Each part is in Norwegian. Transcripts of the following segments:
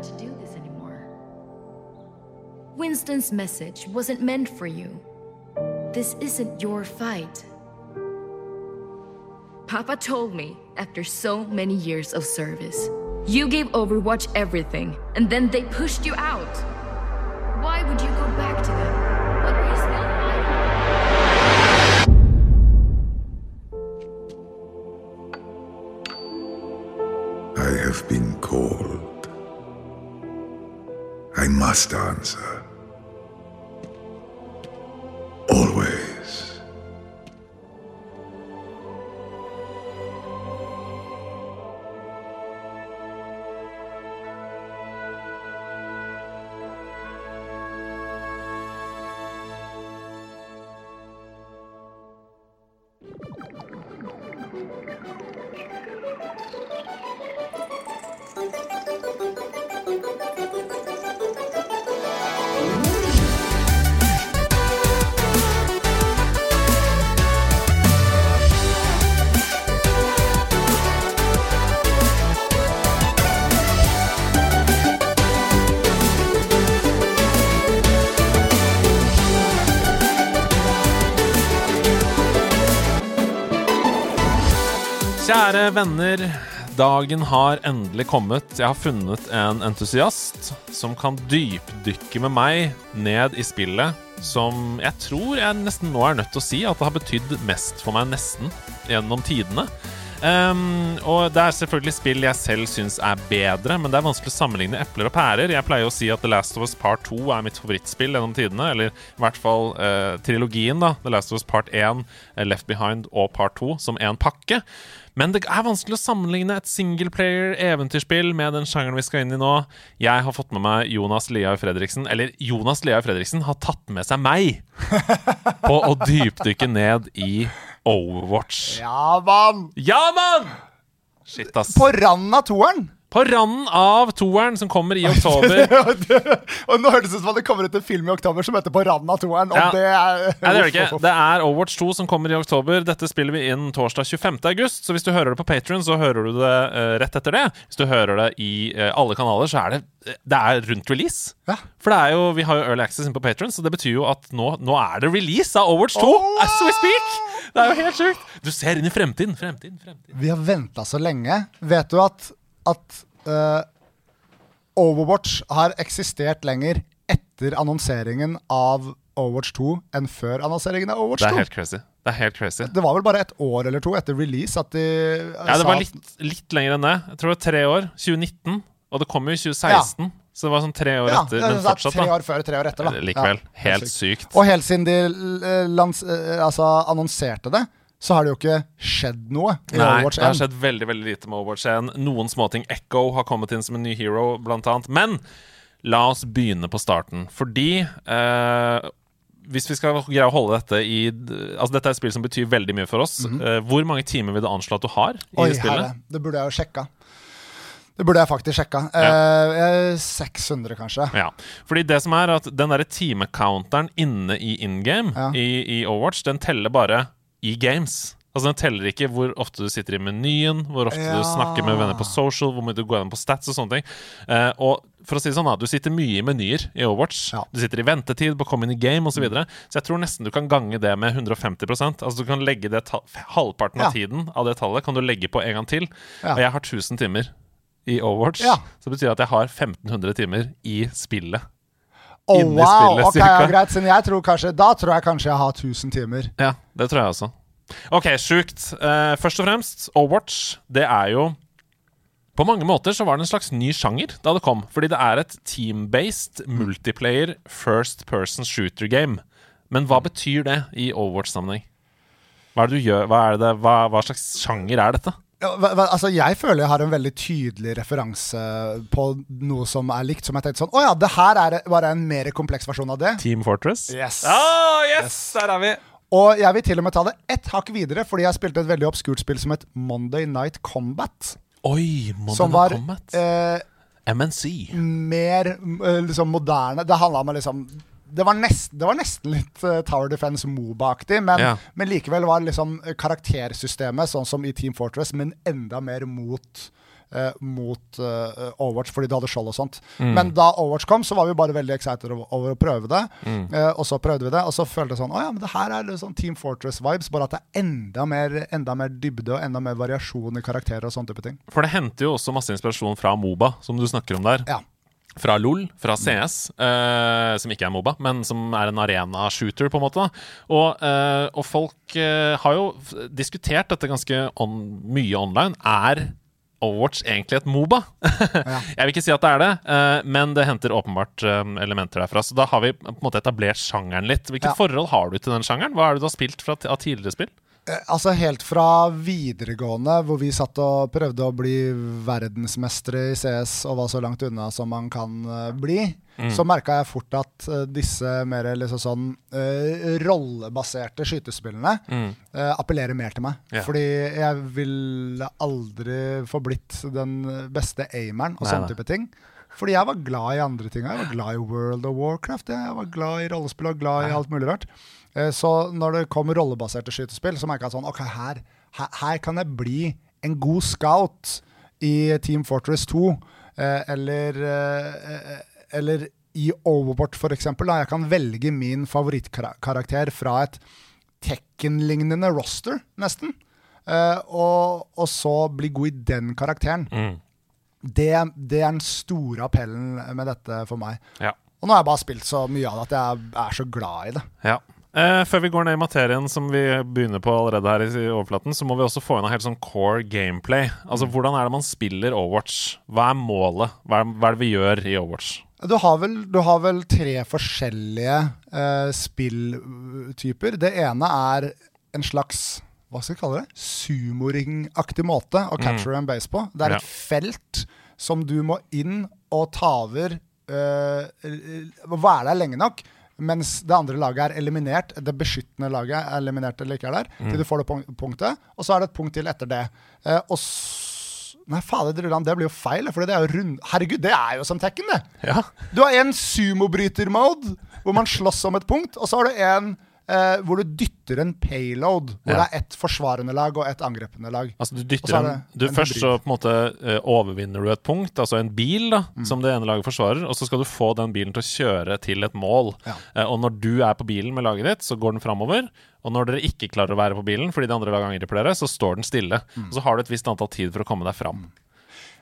want to do this anymore. Winston's message wasn't meant for you. This isn't your fight. Papa told me after so many years of service, you gave Overwatch everything, and then they pushed you out. last answer. Kjære venner, dagen har endelig kommet. Jeg har funnet en entusiast som kan dypdykke med meg ned i spillet som jeg tror jeg nesten nå er nødt til å si at det har betydd mest for meg nesten gjennom tidene. Um, og det er selvfølgelig spill jeg selv syns er bedre, men det er vanskelig å sammenligne epler og pærer. Jeg pleier å si at The Last of Us Part 2 er mitt favorittspill gjennom tidene. Eller i hvert fall uh, trilogien, da. The Last of Us Part 1, eh, Left Behind og Part 2 som én pakke. Men det er vanskelig å sammenligne et singleplayer eventyrspill med den sjangeren vi skal inn i nå. Jeg har fått med meg Jonas Liaug Fredriksen, eller Jonas Liaug Fredriksen har tatt med seg meg på å dypdykke ned i Overwatch. Ja, mann! Ja, mann! Shit, ass. På randen av toeren! På randen av toeren som kommer i oktober. og nå hørtes det ut som det kommer ut en film i oktober som heter På randen av toeren. Ja. det er Nei, det gjør det ikke. Det er Overwatch 2 som kommer i oktober. Dette spiller vi inn torsdag 25. august. Så hvis du hører det på Patrion, så hører du det uh, rett etter det. Hvis du hører det i uh, alle kanaler, så er det Det er rundt release. Ja. For det er jo, vi har jo Early Access inne på Patrion, så det betyr jo at nå, nå er det release av Overwatch 2 Oh! as we speak! Det er jo helt sjukt. Du ser inn i fremtiden. Fremtiden, fremtiden. Vi har venta så lenge. Vet du at, at uh, Overwatch har eksistert lenger etter annonseringen av Overwatch 2 enn før annonseringen av Overwatch Det er 2? helt crazy. Det er helt crazy. Det var vel bare et år eller to etter release at de eh, Ja, det var litt, litt lenger enn det. Jeg tror det var tre år. 2019. Og det kom jo i 2016. Så det var sånn tre år ja, etter. Men fortsatt, Tre da. år før, tre år etter, da. Likevel. Ja, helt sykt. sykt. Og helt siden de eh, altså, annonserte det, så har det jo ikke skjedd noe i Nei, Overwatch det har skjedd veldig veldig lite med Overwatch 1. Noen småting. Echo har kommet inn som en ny hero, blant annet. Men la oss begynne på starten. Fordi eh, hvis vi skal greie å holde dette i Altså Dette er et spill som betyr veldig mye for oss. Eh, hvor mange timer vil du anslå at du har i. Oi, spillet? herre. Det burde jeg jo sjekka. Det burde jeg faktisk sjekka. Eh, 600, kanskje. Ja, fordi det som er at Den der timecounteren inne i in game Ja. i, i Overwatch, den teller bare i games. Altså Den teller ikke hvor ofte du sitter i menyen, hvor ofte Ja. du snakker med venner på social, hvor mye du går gjennom på stats og sånne ting. Uh, og for å si det sånn da, Du sitter mye i menyer i Overwatch. Ja. Du sitter i ventetid på å komme inn i game osv. Så, videre. så jeg tror nesten du kan gange det med 150% Altså Du kan legge det halvparten av Ja. tiden av det tallet kan du legge på en gang til. Og jeg har 1000 timer i Overwatch. Så det betyr at jeg har 1500 timer i spillet. Oh, Inni wow! spillet, ok, ja, greit. Siden jeg tror kanskje, da tror jeg kanskje jeg har 1000 timer. Ja, det tror jeg også. Ok, sjukt. Uh, først og fremst, Overwatch, det er jo På mange måter så var det en slags ny sjanger da det kom. Fordi det er et team-based multiplayer first person shooter game. Men hva betyr det i Overwatch-sammenheng? Hva er det du gjør? Hva, er det, hva, hva slags sjanger er dette? Ja, altså Jeg føler jeg har en veldig tydelig referanse på noe som er likt. Som jeg tenkte sånn Å ja, det her er bare en mer kompleks versjon av det. Team Fortress? Yes. Oh, yes! Der er vi! Og jeg vil til og med ta det ett hakk videre, fordi jeg spilte et veldig obskurt spill som het Monday Night Combat. Oi, Monday Som var Combat. eh, MNC. mer eh, liksom moderne. Det handla om liksom det var, nest, det var nesten litt uh, Tower Defense Moba-aktig, men, Ja. men likevel var liksom karaktersystemet sånn som i Team Fortress, men enda mer mot uh, mot uh, Overwatch fordi du hadde skjold og sånt. Mm. Men da Overwatch kom, så var vi bare veldig excited over, over å prøve det. Mm. Eh, og så prøvde vi det, og så følte jeg sånn Å ja, men det her er sånn Team Fortress-vibes, bare at det er enda mer, enda mer dybde og enda mer variasjon i karakterer og sånne type ting. For det henter jo også masse inspirasjon fra Moba, som du snakker om der. Ja. Fra LOL, fra CS, uh, som ikke er Moba, men som er en arena-shooter, på en måte. Og, uh, og folk uh, har jo diskutert dette ganske on mye online. Er Overwatch egentlig et Moba? Jeg vil ikke si at det er det, eh, men det henter åpenbart eh, elementer derfra. Så da har vi på en måte etablert sjangeren litt. Hvilket Ja. forhold har du til den sjangeren? Hva er det du har spilt fra, av tidligere spill? Eh, Altså Helt fra videregående, hvor vi satt og prøvde å bli verdensmestere i CS og var så langt unna som man kan bli, bli, så merka jeg fort at eh, disse mer liksom sånn uh, rollebaserte skytespillene eh, appellerer mer til meg. Yeah. Fordi jeg ville aldri få blitt den beste aimeren og sånne type ting. Fordi jeg var glad i andre ting. Jeg var glad i World of Warcraft. Jeg var glad i rollespill og glad i alt mulig rart. Eh, Så når det kom rollebaserte skytespill, så merka jeg sånn Ok, her, her, her kan jeg bli en god scout i Team Fortress 2. eh, Eller, eh, eller i Overwatch. Da. Jeg kan velge min favorittkarakter fra et Tekken-lignende roster, nesten. Og, og så bli god i den karakteren. Det, det er den store appellen med dette for meg. Ja. Og nå har jeg bare spilt så mye av det at jeg er så glad i det. Ja. Eh, før vi går ned i materien, som vi begynner på allerede her i overflaten, så må vi også få inn en helt sånn core gameplay. Altså, Hvordan er det man spiller Overwatch? Hva er målet? Hva er, hva er det vi gjør i Overwatch? Du har vel, du har vel tre forskjellige eh, spilltyper. Det ene er en slags hva skal vi kalle det? Sumoring-aktig måte å capture and base på. Det er Ja. et felt som du må inn og ta over Uh, Være der lenge nok. Mens det andre laget er eliminert. Det beskyttende laget er eliminert eller ikke er der. Til du får det punk- punktet. Og så er det et punkt til etter det. Eh, og Nei, fader, det blir jo feil. Fordi det er jo rund... Herregud, det er jo som Tekken, det! Ja. Du har en sumobryter-mode, hvor man slåss om et punkt. Og så har du en eh, hvor du dytter en payload, hvor Ja. det er ett forsvarende lag og ett angrepende lag. Altså du dytter er en, du en Først hybrid. så på en måte eh, overvinner du et punkt, altså en bil, da, Mm. som det ene laget forsvarer, og så skal du få den bilen til å kjøre til et mål. Ja. Eh, og når du er på bilen med laget ditt, så går den framover. Og når dere ikke klarer å være på bilen fordi de andre laget angriper dere, så står den stille. Mm. Og så har du et visst antall tid for å komme deg fram.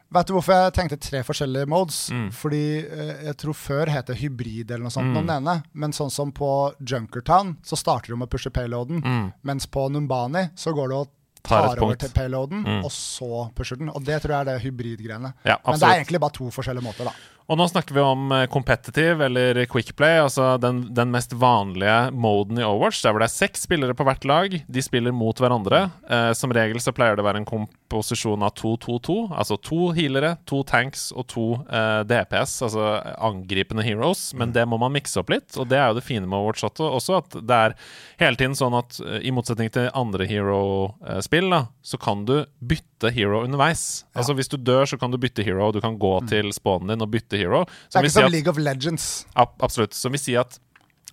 Vet du hvorfor jeg tenkte tre forskjellige modes? Mm. Fordi eh, jeg tror før het det hybrid eller noe sånt, noen ene. Men sånn som på Junkertown, så starter du med å pushe payloaden. Mm. Mens på Numbani så går du og Tar tar over til payloaden, og så pusher den. Og det tror jeg er det hybridgreiene. Ja, Men det er egentlig bare to forskjellige måter, da. Og nå snakker vi om eh, competitive eller quick play, altså den, den mest vanlige moden i Overwatch, der hvor det er seks spillere på hvert lag. De spiller mot hverandre. Eh, som regel så pleier det å være en komposisjon av 2-2-2, altså to healere, to tanks og to eh, DPS, altså angripende heroes. Men det må man mikse opp litt, og det er jo det fine med Overwatch også, at det er hele tiden sånn at eh, i motsetning til andre hero-spill, da, så kan du bytte hero underveis. Altså Hvis du dør, så kan du bytte hero, du kan gå til spawnen din og bytte hero. Det er ikke som League of Legends. ab absolutt. Som vil si at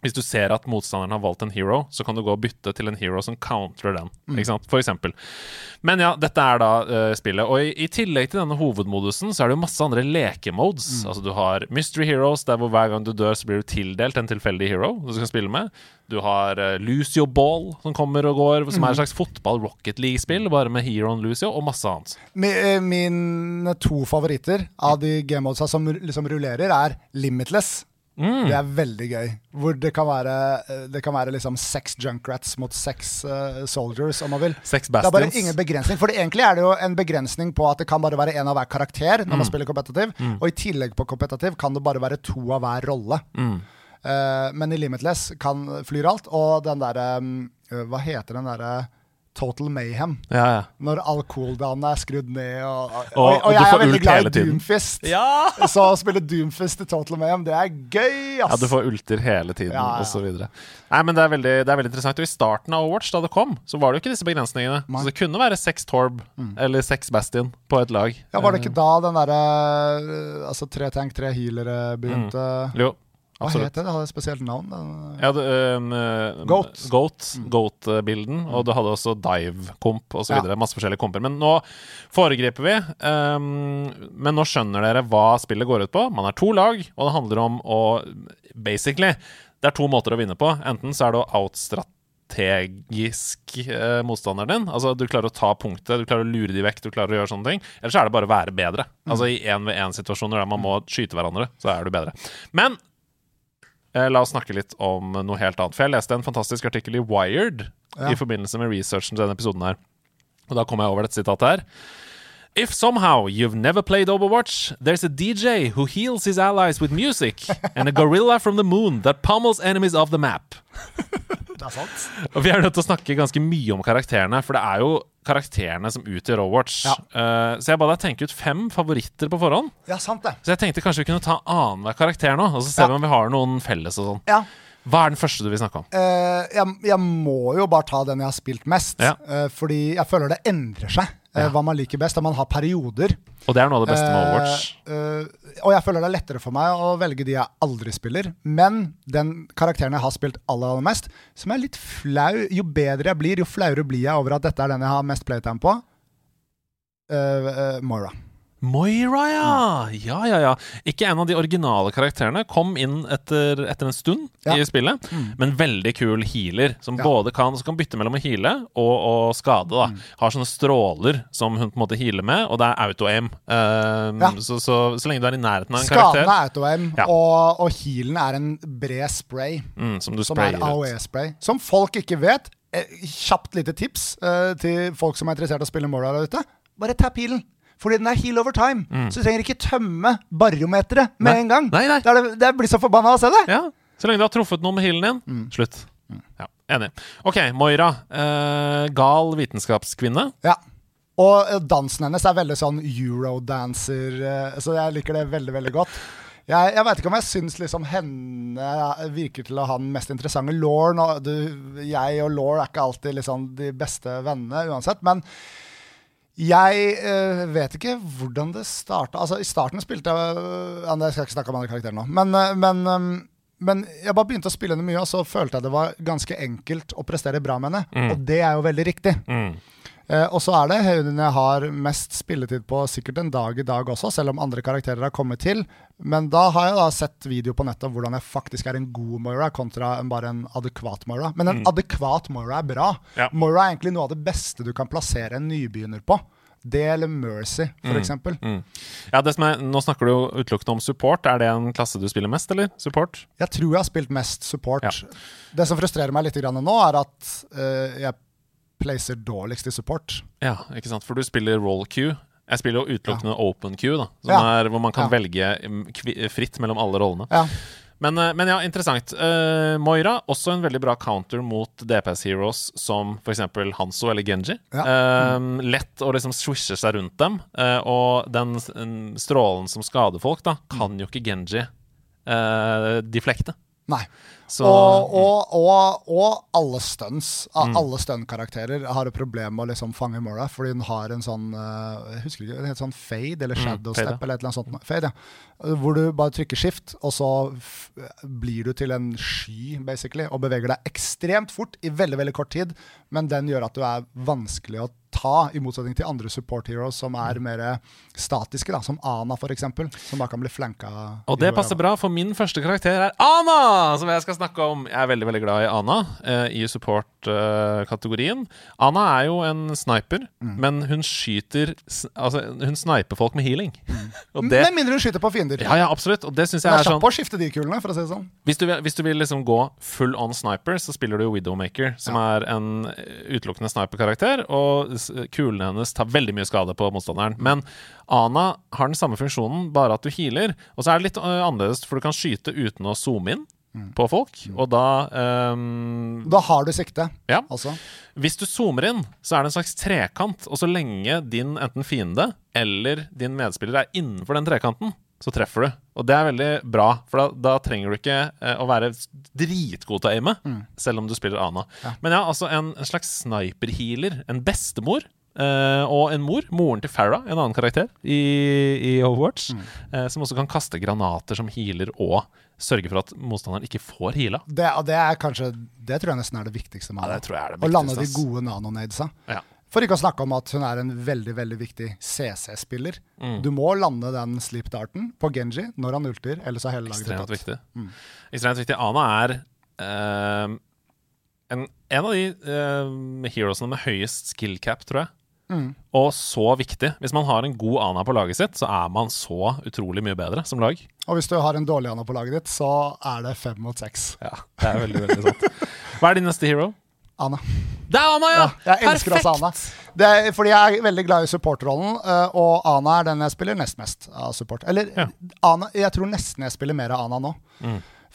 hvis du ser at motstanderen har valgt en hero, så kan du gå og bytte til en hero som counterer den. Ikke sant? For eksempel. Men ja, dette er da uh, spillet. Og i, i tillegg til denne hovedmodusen, så er det jo masse andre lekemodes. Altså Du har Mystery Heroes, der hvor hver gang du dør, så blir du tildelt en tilfeldig hero du skal spille med. Du har uh, Lucio Ball, som kommer og går, som er et slags fotball-Rocket League-spill, bare med heroen Lucio, og masse annet. Eh, Mine to favoritter av de game-modesa som liksom rullerer, er Limitless. Mm. Det er veldig gøy. Hvor det kan være, eh, det kan være liksom seks junkrats mot seks uh, soldiers, om man vil. Seks Det er bare ingen begrensning. For egentlig er det jo en begrensning på at det kan bare være én av hver karakter Mm. når man spiller kompetitiv. Og i tillegg på kompetitiv kan det bare være to av hver rolle. Mm. Eh, men i Limitless kan flyr alt. Og den derre um, Hva heter den derre Total Mayhem? Ja, ja. Når all cooldown er skrudd ned. Og, og, Og- og, jeg er veldig glad i. Doomfist. Ja! Så å spille Doomfist i Total Mayhem, det er gøy, ass! Ja, du får ulter hele tiden, Ja, ja. osv. Nei, men det er, veldig, det er veldig interessant. Og i starten av Overwatch, da det kom, så var det jo ikke disse begrensningene. Nei. Så det kunne være seks Torb eller seks Bastion på et lag. Ja, Var det ikke da den derre uh, Altså tre tank, tre healere begynte? Jo. Hva Absolutt. het det? Det hadde et spesielt navn. Ja, det, um, Goat. Goat, Goat-bilden. Og du hadde også Dive-komp osv. Ja. Masse forskjellige komper. Men nå foregriper vi. Um, men nå skjønner dere hva spillet går ut på. Man er to lag, og det handler om å Basically, det er to måter å vinne på. Enten så er det å outstrategisk eh, motstanderen din. Altså Du klarer å ta punktet, du klarer å lure de vekk, du klarer å gjøre sånne ting. Eller så er det bare å være bedre. Altså I én-ved-én-situasjoner der man må skyte hverandre, så er du bedre. Men La oss snakke litt om noe helt annet. For jeg leste en fantastisk artikkel i Wired Ja. i forbindelse med researchen til denne episoden her. Og da kom jeg over dette sitatet her. If somehow you've never played Overwatch, there's a DJ who heals his allies with music, and a gorilla from the moon that pummels enemies off the map. Det er sant. Og vi er nødt til å snakke ganske mye om karakterene, for det er jo karakterene som utgjør Overwatch. Ja. Uh, så jeg ba deg tenke ut fem favoritter på forhånd. Ja, sant det. Så jeg tenkte kanskje vi kunne ta annenhver karakter nå, og så ser Ja. vi om vi har noen felles og sånn. Ja. Hva er den første du vil snakke om? Uh, jeg, jeg må jo bare ta den jeg har spilt mest, Ja. eh, fordi jeg føler det endrer seg. Eh, Ja. Hva man liker best, og man har perioder. Og det er noe av det beste med Overwatch. Uh, uh, og jeg føler det er lettere for meg å velge de jeg aldri spiller. Men den karakteren jeg har spilt aller, aller mest, som er litt flau Jo bedre jeg blir, jo flauere blir jeg over at dette er den jeg har mest playtime på. Uh, eh, Moira. Ja! Mm. Ja, ja, ja. Ikke en av de originale karakterene. Kom inn etter, etter en stund Ja. Mm. i spillet, men veldig kul healer. Som Ja. både kan, som kan bytte mellom å heale og, og skade. da Mm. Har sånne stråler som hun på en måte healer med, og det er auto-aim. Uh, Ja. så, så, så lenge du er i nærheten av en Skaden karakter er auto-aim, Ja. og, og healen er en bred spray. mm, som du Som sprayer er. AOE-spray. Som folk ikke vet. Eh, Kjapt lite tips uh, til folk som er interessert i å spille Moira der ute. Bare tapp healen. Fordi den er heal over time. Så du trenger ikke tømme barometeret med Mm. Nei. en gang. Nei, nei. Det, det, det blir så forbanna å se det. Ja, Så lenge du har truffet noen med healen din. Mm. Slutt. Ja, Enig. OK, Moira. eh, gal vitenskapskvinne. Ja. Og eh, dansen hennes er veldig sånn eurodancer, eh, så jeg liker det veldig, veldig godt. Jeg, jeg veit ikke om jeg syns liksom henne virker til å ha den mest interessante lauren. og du- Jeg og Law er ikke alltid liksom de beste vennene uansett, men jeg eh, vet ikke hvordan det starta. Altså, I starten spilte jeg øh, Jeg skal ikke snakke om andre karakterer nå. Men, eh, men, um, men jeg bare begynte å spille henne mye, og så følte jeg det var ganske enkelt å prestere bra med henne. Og det er jo veldig riktig. Mm. Eh, og så er det hun jeg har mest spilletid på sikkert en dag i dag også, selv om andre karakterer har kommet til. Men da har jeg da sett video på nettet om hvordan jeg faktisk er en god Moira, kontra en, bare en adekvat Moira. Men en adekvat Moira er bra. Ja. Moira er egentlig noe av det beste du kan plassere en nybegynner på. Det eller Mercy, for eksempel. Mm. Ja, er, Nå snakker du jo utelukkende om support. Er det en klasse du spiller mest, eller? Support? Jeg tror jeg har spilt mest support. Ja. Det som frustrerer meg litt grann nå, er at uh, jeg placer dårligst i support. Ja, ikke sant? For du spiller roll queue. Jeg spiller jo utelukkende open queue, da, som Ja. er hvor man kan Ja. velge mm, fritt mellom alle rollene. Ja. Men, eh, men ja, interessant. Uh, Moira, også en veldig bra counter mot DPS heroes som f.eks. Hanso eller Genji. Ja. Eh, lett å liksom swishe seg rundt dem, Uh, og den strålen som skader folk, da, kan jo ikke Genji deflekte. Nei. Så og, og, og, og alle stunts. Mm. Alle stunt-karakterer har et problem med å liksom fange Mora, fordi hun har en sånn eh, Jeg husker ikke, en sånn fade eller shadow Mm, step eller et eller annet sånt. Fade, ja. Hvor du bare trykker skift, og så blir du til en sky, basically, og beveger deg ekstremt fort i veldig, veldig kort tid, men den gjør at du er vanskelig å ta, i motsetning til andre support heroes som Mm. er mer statiske, da, som Ana eksempel, som da kan bli flanka. Og det passer bra, for min første karakter er Ana! Som jeg skal snakke om. Jeg er veldig veldig glad i Ana eh, i support-kategorien. Ana er jo en sniper, Mm. men hun skyter Altså, hun sniper folk med healing. og det, Med mindre hun skyter på fiender. ja, ja, absolutt. Og det syns jeg er er sånn på å skifte de kulene, for å si det sånn. hvis du, vil, hvis du vil liksom gå full on sniper, så spiller du jo Widowmaker, som er en utelukkende sniper-karakter, og kulene hennes tar veldig mye skade på motstanderen. Men Ana har den samme funksjonen, bare at du healer. Og så er det litt uh, annerledes, for du kan skyte uten å zoome inn på folk, og da um, Da har du sikte, Ja. altså. Hvis du zoomer inn, så er det en slags trekant, og så lenge din enten fiende eller din medspiller er innenfor den trekanten, så treffer du. Og det er veldig bra, for da, da trenger du ikke eh, å være dritgod til å aime, selv om du spiller Ana. Men ja, altså en, en slags sniper-healer, en bestemor. eh, og en mor, moren til Farah, en annen karakter i, i Overwatch, eh, som også kan kaste granater som healer og sørge for at motstanderen ikke får heala. Det, det er kanskje Det tror jeg nesten er det viktigste med Ja, det tror jeg er det viktigste. Å lande de gode nanonadesa. Ja. For ikke å snakke om at hun er en veldig veldig viktig CC-spiller. Mm. Du må lande den sleep darten på Genji når han ulter, ellers er hele laget Ekstremt viktig. Mm. Ekstremt viktig. Ana er uh, en, en av de uh, heroesene med høyest skill cap, tror jeg. Mm. Og så viktig. Hvis man har en god Ana på laget sitt, så er man så utrolig mye bedre som lag. Og hvis du har en dårlig ana på laget ditt, så er det fem mot seks. Ja, det er veldig, veldig sant. Hva er din neste hero? Ana. Det er Ana, ja! Ja, jeg elsker også Ana. Det er, fordi jeg er veldig glad i supportrollen, eh, og Ana er den jeg spiller nest mest av support. Eller Ja. Ana, jeg tror nesten jeg spiller mer av Ana nå.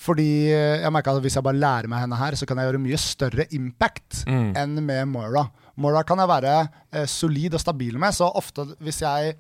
Fordi eh, jeg merker at hvis jeg bare lærer meg henne her, så kan jeg gjøre mye større impact enn med Moira. Moira kan jeg være eh, solid og stabil med, så ofte hvis jeg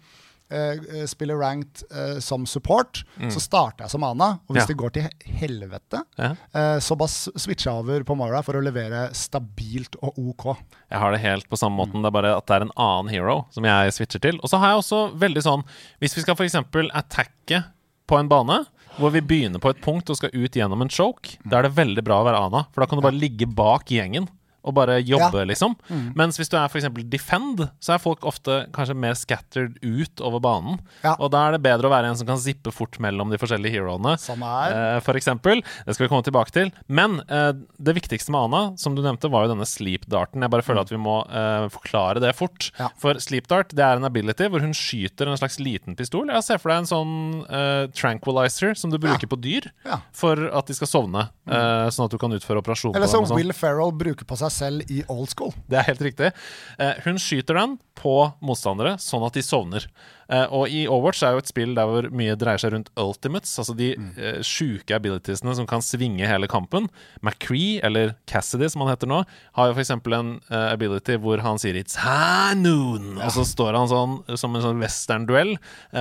eh, spiller ranked eh, som support, så starter jeg som Ana. Og hvis Ja. det går til helvete, Ja. eh, så bare switcher jeg over på Mora for å levere stabilt og OK. Jeg har det helt på samme måten. Det er bare at det er en annen hero som jeg switcher til. Og så har jeg også veldig sånn Hvis vi skal f.eks. attacke på en bane, hvor vi begynner på et punkt og skal ut gjennom en choke, da er det veldig bra å være Ana. For da kan du bare ligge bak gjengen og bare jobbe, Ja. liksom. Mens hvis du er f.eks. defend, så er folk ofte kanskje mer scattered ut over banen. Ja. Og da er det bedre å være en som kan zippe fort mellom de forskjellige heroene. Som er Eh, for eksempel. Det skal vi komme tilbake til. Men eh, det viktigste med Ana, som du nevnte, var jo denne sleep darten. Jeg bare føler at vi må eh, forklare det fort. Ja. For sleep dart det er en ability hvor hun skyter en slags liten pistol. Jeg ser for deg en sånn eh, tranquilizer som du bruker på dyr for at de skal sovne, eh, sånn at du kan utføre operasjoner Eller som sånn. Will Ferrell bruker på seg selv i Old School. Det er helt riktig. Eh, hun skyter den på motstandere sånn at de sovner. Eh, og i Overwatch er jo et spill der hvor mye dreier seg rundt ultimates, altså de eh, sjuke abilitiesene som kan svinge hele kampen. McCree, eller Cassidy som han heter nå, har jo f.eks. en eh, ability hvor han sier 'It's high noon', og så står han sånn som en sånn western-duell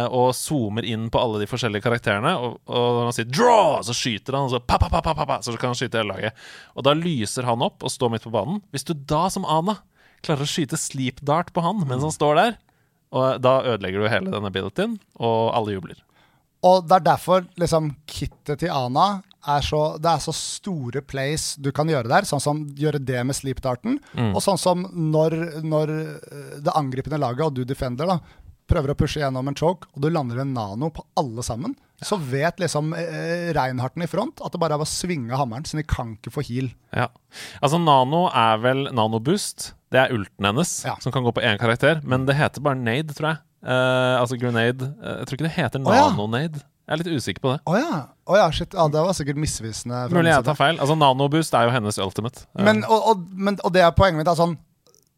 og zoomer inn på alle de forskjellige karakterene. Og, og når han sier 'draw', så skyter han, og så pa, pa, pa, pa, pa, pa, så kan han skyte hele laget. Og da lyser han opp og står midt på banen. Hvis du da, som Ana, klarer å skyte sleep dart på han mens han står der, og da ødelegger du hele den abilityen, og alle jubler. Og det er derfor liksom kittet til Ana er så, Det er så store plays du kan gjøre der, sånn som gjøre det med sleep darten. Mm. Og sånn som når, når eh, det angripende laget, og du defender, da, prøver å pushe gjennom en choke, og du lander en nano på alle sammen, så vet liksom eh, Reinharten i front at det bare er å svinge hammeren, så de kan ikke få heal. Ja. Altså, Nano er vel nanoboost. Det er ulten hennes, Ja. som kan gå på én karakter. Men det heter bare nade, tror jeg. Eh, altså grenade. Eh, jeg tror ikke det heter ja. nanonade. Jeg er litt usikker på det. Å ja. Oh, ja, shit. Ja, det var sikkert misvisende. Mulig jeg tar feil. Altså Nanoboost er jo hennes ultimate. Men, og, og, men, og det er poenget mitt. Er sånn,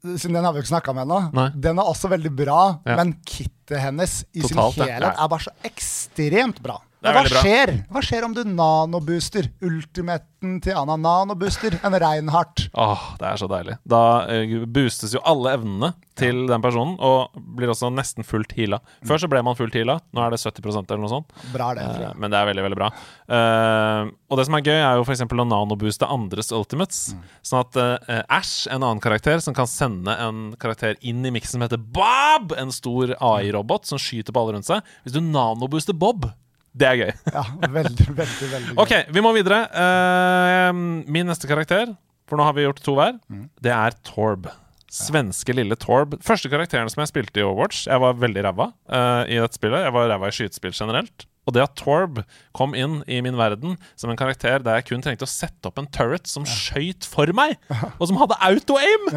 siden den har vi jo ikke snakka med ennå. Den er også veldig bra, Ja. men kittet hennes i Totalt, sin helhet Ja. er bare så ekstremt bra. Er Hva skjer? Hva skjer om du nanobooster ultimaten til Anna? Nanobooster en Reinhardt. Åh, det er så deilig. Da eh, boostes jo alle evnene til den personen, og blir også nesten fullt heala. Før så ble man fullt heala, nå er det 70% eller noe sånt. Bra det, jeg. Men det er veldig, veldig bra. Uh, og det som er gøy, er jo f.eks. å nanobooste andres ultimates. Mm. Sånn at Ash, en annen karakter, som kan sende en karakter inn i miksen som heter Bob, en stor AI-robot som skyter på alle rundt seg Hvis du nanobooster Bob, det er gøy. Ja, veldig, veldig, veldig gøy. Ok, vi må videre. Uh, min neste karakter, for nå har vi gjort to hver, Mm. det er Torb. Svenske lille Torb. Første karakteren som jeg spilte i Overwatch. Jeg var veldig ræva uh, i dette spillet. Jeg var ræva i skytespill generelt. Og det at Torb kom inn i min verden som en karakter der jeg kun trengte å sette opp en turret som skøyt for meg, og som hadde auto-aim,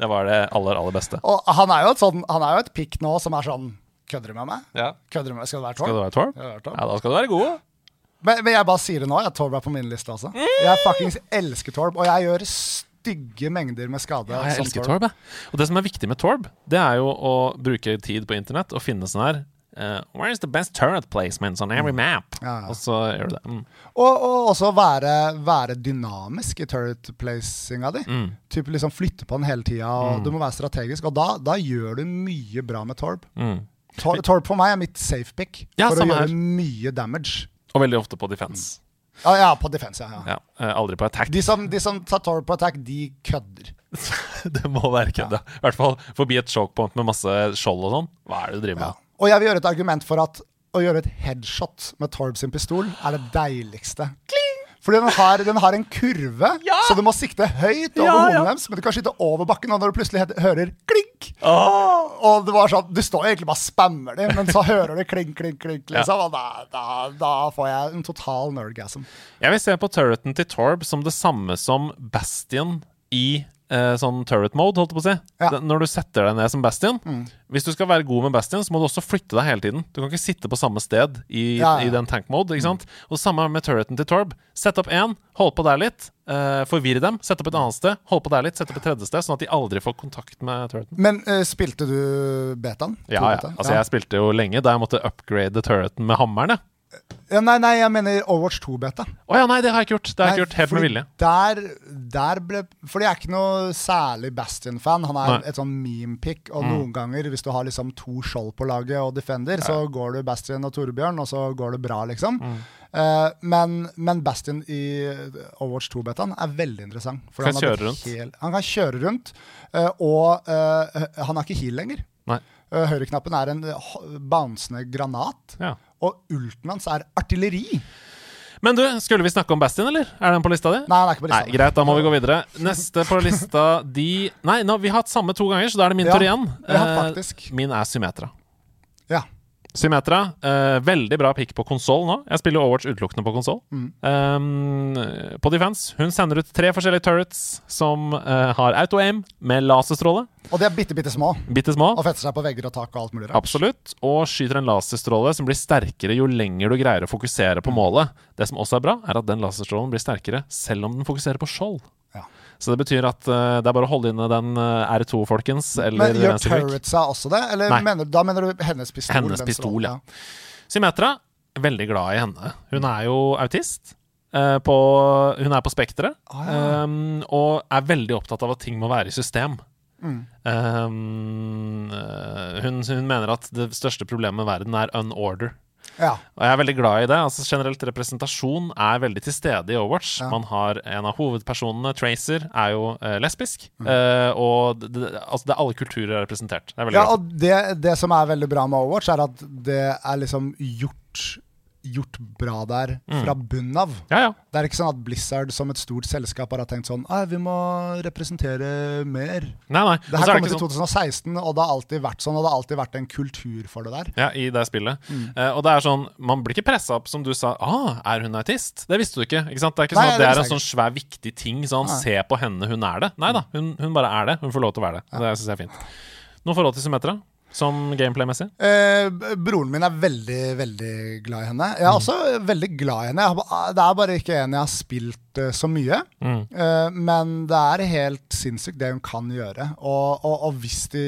det var det aller, aller beste. Og han er jo et, sånn, han er jo et pikk nå som er sånn Kødder du med meg? Ja. Kødder du med meg? Skal det være Skal Torb? du være Torb? Skal det være Torb? Ja, da skal du være god. Men, men jeg bare sier det nå. Jeg Torb er på min liste også. Jeg fuckings elsker Torb, og jeg gjør stygge mengder med skade. Ja, jeg som elsker Torb. jeg. Og det som er viktig med Torb, det er jo å bruke tid på internett og finne sånn her Uh, Where is the best turret placements on every map? Mm. Ja, ja. Og så gjør du det. Mm. Og, og også være, være dynamisk i turret placinga di. Mm. Typ liksom Flytte på den hele tida, Mm. du må være strategisk. Og da, da gjør du mye bra med Torb. Mm. Tor Torb for meg er mitt safe pick Ja, for å gjøre her. mye damage. Og veldig ofte på defense. Ja, ja på defense, ja. ja. Eh, aldri på attack. De som, de som tar Torb på attack, de kødder. det må være kødda. I hvert fall forbi et chokepoint med masse skjold og sånn. Hva er det du driver med? Og jeg vil gjøre et argument for at å gjøre et headshot med Torb sin pistol er det deiligste. Fordi den har, den har en kurve, så du må sikte høyt over Ja, ja. deres, men du kan skyte over bakken, og når du plutselig hører klink Og det var sånn, Du står egentlig bare og spammer dem, men så hører du klink, klink, klink, liksom, og da, da, da får jeg en total nerdgasm. Jeg vil se på turreten til Torb som det samme som Bastion i eh, sånn turret mode, holdt jeg på å si. Ja. Den- Når du setter deg ned som Bastion. Hvis du skal være god med Bastion, så må du også flytte deg hele tiden. Du kan ikke sitte på samme sted i, Ja, ja. i den tank mode. ikke sant? Og samme med turreten til Torb. Sett opp én, hold på der litt, eh, forvirr dem. Sett opp et annet sted, hold på der litt, sett opp et tredje sted, sånn at de aldri får kontakt med turreten. Men eh, spilte du betaen? Ja, ja. beta? Altså, jeg spilte jo lenge da jeg måtte upgrade turreten med hammeren, jeg. Ja, nei, nei, jeg mener Overwatch 2-beta. Å ja, nei, det har jeg ikke gjort. Det har jeg ikke gjort helt med vilje. Der, der ble Fordi jeg er ikke noe særlig Bastion-fan. Han er Nei. et sånn meme-pick. Mm. Og noen ganger, hvis du har liksom to skjold på laget og Defender, så går du Bastion og Torbjørn, og så går det bra, liksom. Mm. Uh, men, men Bastion i Overwatch 2-betaen er veldig interessant. For Kan han rundt. hel- han kan kjøre rundt, uh, og uh, han har ikke heal lenger. Høyreknappen er en bouncende granat. Ja. Og ulten hans er artilleri. Men du, skulle vi snakke om Bastion, eller? Er den på lista di? Nei, den er ikke på lista. Nei, Greit, da må vi gå videre. Neste på lista de Nei, nå, vi har hatt samme to ganger, så da er det min Ja, tur igjen. ja, Eh, faktisk. min er Symmetra. Symmetra, eh, veldig bra pick på konsoll nå. Jeg spiller Overwatch utelukkende på konsoll. Mm. Um, på Defense hun sender ut tre forskjellige turrets som uh, har auto-aim med laserstråle. Og de er bitte, bitte små. Bitte små. Og fetter seg på vegger og tak og alt mulig rart. Absolutt. Og skyter en laserstråle som blir sterkere jo lenger du greier å fokusere på målet. Det som også er bra, er at den laserstrålen blir sterkere selv om den fokuserer på skjold. Så det betyr at eh, det er bare å holde inne den eh, R2, folkens. Eller Men gjør turretsa også det? Eller mener, da mener du hennes pistol? Hennes pistol, ja. Symmetra, veldig glad i henne. Hun er jo autist. eh, på, hun er på Spekteret. Ah, ja. um, og er veldig opptatt av at ting må være i system. Mm. Um, hun, hun mener at det største problemet med verden er unorder. Ja. Og jeg er veldig glad i det. Altså Generelt representasjon er veldig til stede i Overwatch. Ja. Man har En av hovedpersonene, Tracer, er jo eh, lesbisk. Mm. Eh, og det, det, altså det er alle kulturer er representert. Det er ja, glad. og det, det som er veldig bra med Overwatch, er at det er liksom gjort, gjort bra der Mm. fra bunnen av. Ja, ja. Det er ikke sånn at Blizzard som et stort selskap har tenkt sånn Vi må representere mer. Nei, nei. Det her er kom det i sånn 2016, og det har alltid vært sånn. Og det har alltid vært en kultur for det der. Ja, i det spillet. Mm. Uh, og det er sånn, man blir ikke pressa opp, som du sa. Ah, er hun autist? Det visste du ikke. ikke sant? Det er ikke Nei, sånn at det det er en sånn svær, viktig ting. Sånn, Nei. se på henne, hun er det. Nei da, hun, hun bare er det. Hun får lov til å være det. Det syns jeg er fint. Noe forhold til Symmetra? Som gameplay-messig? Eh, broren min er veldig, veldig glad i henne. Jeg er også veldig glad i henne. Har, det er bare ikke en jeg har spilt eh, så mye. Mm. Eh, men det er helt sinnssykt det hun kan gjøre. Og, og, og hvis, de,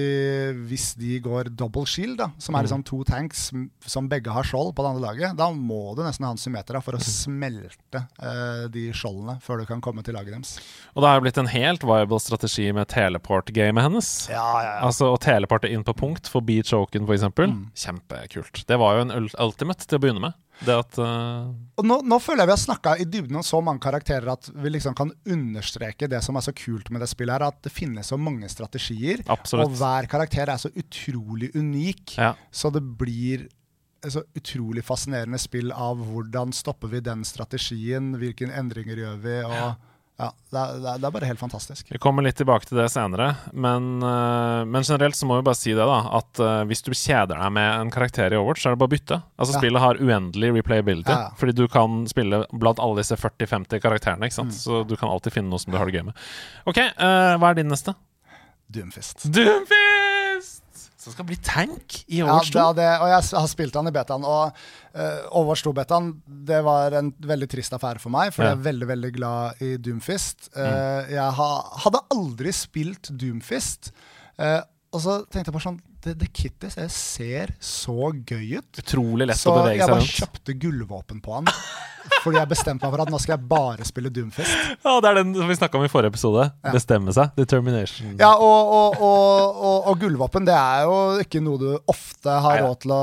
hvis de går double shield, da, som er liksom to tanks som begge har skjold på det andre laget, da må du nesten ha en symmeter for å smelte eh, de skjoldene før du kan komme til laget deres. Og det har jo blitt en helt viable strategi med teleport-gamet hennes. Ja, ja, ja. Altså å teleporte inn på punkt forbi choken, f.eks. Mm. Kjempekult. Det var jo en ultimate til å begynne med. Det at uh... Og nå, nå føler jeg vi har snakka i dybden om så mange karakterer at vi liksom kan understreke det som er så kult med det spillet, her, at det finnes så mange strategier. Absolutt. Og hver karakter er så utrolig unik. Ja. Så det blir et så utrolig fascinerende spill av hvordan stopper vi den strategien, hvilke endringer gjør vi, og ja, er, det er- det er bare helt fantastisk. Vi kommer litt tilbake til det senere, men, eh, men generelt så må vi bare si det, da. At eh, hvis du kjeder deg med en karakter i Overwatch, så er det bare å bytte. Altså Ja. Spillet har uendelig replayability, Ja, ja. fordi du kan spille blant alle disse 40-50 karakterene, ikke Mm. Så du kan alltid finne noe som du har det gøy med. OK, uh, hva er din neste? Doomfist. Doomfist! Som skal bli tank i Ja, Overwatch 2. det, er det, og jeg har spilt han i betaen. Og uh, Overwatch 2-betaen det var en veldig trist affære for meg, for Ja. jeg er veldig veldig glad i Doomfist. Mm. Eh, jeg ha, hadde aldri spilt Doomfist. Uh, og så tenkte jeg bare sånn Det, det kittet det ser så gøy ut. Utrolig lett Så å bevege seg Så jeg bare kjøpte gullvåpen på han. Fordi jeg bestemte meg for at nå skal jeg bare spille Doomfist. Ja, det er den som vi snakka om i forrige episode. Ja. Bestemme seg. Determination. Ja, og, og, og, og, og gullvåpen det er jo ikke noe du ofte har råd til å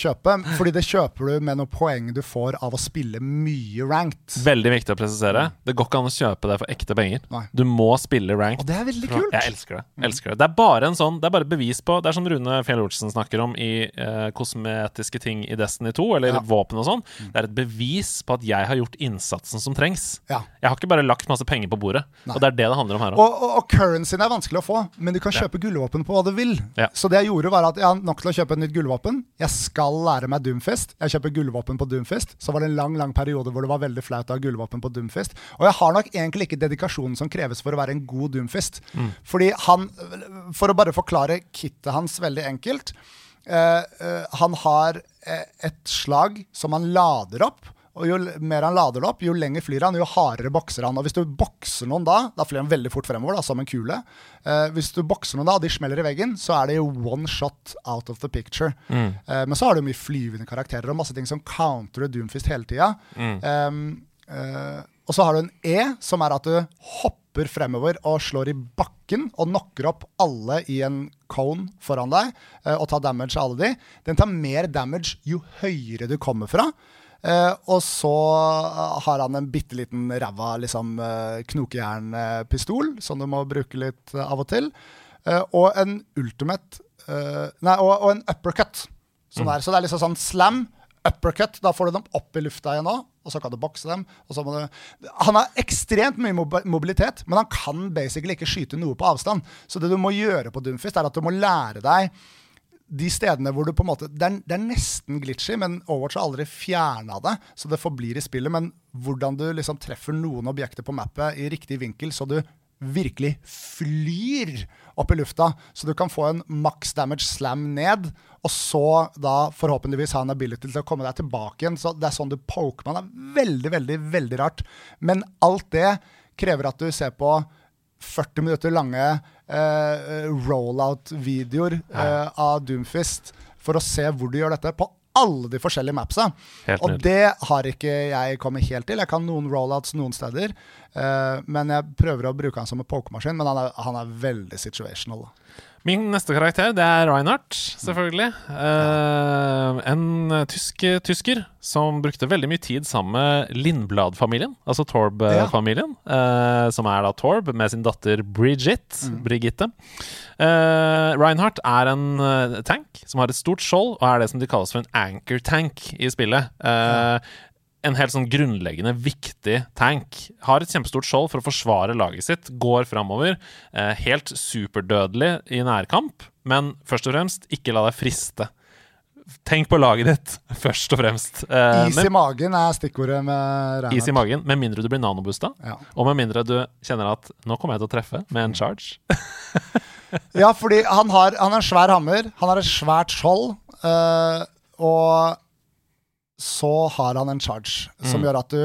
kjøpe. Fordi det kjøper du med noen poeng du får av å spille mye ranked. Veldig viktig å presisere. Det går ikke an å kjøpe det for ekte penger. Nei. Du må spille ranked. Og det er veldig kult. Jeg elsker det. elsker Det Det er bare en sånn Det er bare bevis på Det er som Rune Rune Fjell Olsen snakker om i eh, kosmetiske ting i Destiny 2, eller Ja. våpen og sånn, det er et bevis på at jeg har gjort innsatsen som trengs. Ja. Jeg har ikke bare lagt masse penger på bordet. Nei. Og det er det det handler om her òg. Og, og, og currencyen er vanskelig å få, men du kan Ja. kjøpe gullvåpen på hva du vil. Ja. Så det jeg gjorde, var at jeg har nok til å kjøpe et nytt gullvåpen. Jeg skal lære meg Doomfist. Jeg kjøper gullvåpen på Doomfist. Så var det en lang lang periode hvor det var veldig flaut å ha gullvåpen på Doomfist. Og jeg har nok egentlig ikke dedikasjonen som kreves for å være en god Doomfist. Fordi han For å bare forklare kittet hans veldig enkelt. eh, eh, han har eh, et slag som han lader opp. Og jo mer han lader det opp, jo lenger flyr han, jo hardere bokser han. Og hvis du bokser noen da, da flyr han veldig fort fremover, da, som en kule. Eh, hvis du bokser noen da, og de smeller i veggen, så er det jo one shot out of the picture. Eh, men så har du mye flyvende karakterer og masse ting som counterer Doomfist hele tida. og så har du en E, som er at du hopper fremover og slår i bakken og knocker opp alle i en cone foran deg eh, og tar damage av alle de. Den tar mer damage jo høyere du kommer fra. Eh, og så eh, har han en bitte liten ræva liksom, knokejernpistol som du må bruke litt av og til. Eh, og en ultimate eh, Nei, og, og en uppercut. Som er, så det er liksom sånn slam, uppercut. Da får du dem opp i lufta igjen òg, og så kan du bokse dem. Og så må du Han har ekstremt mye mobilitet, men han kan basically ikke skyte noe på avstand. Så det du må gjøre på Doomfist, er at du må lære deg de stedene hvor du på en måte Det er, det er nesten glitchy, men Overwatch har aldri fjerna det, så det forblir i spillet. Men hvordan du liksom treffer noen objekter på mappet i riktig vinkel, så du virkelig flyr opp i lufta, så du kan få en max damage slam ned, og så da forhåpentligvis ha en ability til å komme deg tilbake igjen. Så det er sånn du poker man. Det er veldig, veldig, veldig rart. Men alt det krever at du ser på 40 minutter lange eh, rollout-videoer eh, av Doomfist for å se hvor du gjør dette på alle de forskjellige mapsa. Og det har ikke jeg kommet helt til. Jeg kan noen rollouts noen steder, uh, men jeg prøver å bruke han som en pokermaskin. Men han er, han er veldig situational. da. Min neste karakter det er Reinhardt, selvfølgelig. Uh, en tysk, tysker som brukte veldig mye tid sammen med Lindblad-familien, altså Torb-familien. Uh, som er da Torb med sin datter Bridget, Brigitte. Uh, Reinhardt er en tank som har et stort skjold, og er det som de kalles for en anchor tank i spillet. En helt sånn grunnleggende viktig tank. Har et kjempestort skjold for å forsvare laget sitt. Går framover. Eh, helt superdødelig i nærkamp, men først og fremst, ikke la deg friste. Tenk på laget ditt, først og fremst. Eh, Is i magen er stikkordet med is i magen, med mindre du blir nanobusta. Ja. Og med mindre du kjenner at 'nå kommer jeg til å treffe' med en charge. Ja, fordi han har, han har en svær hammer, han har et svært skjold, eh, og så har han en charge som gjør at du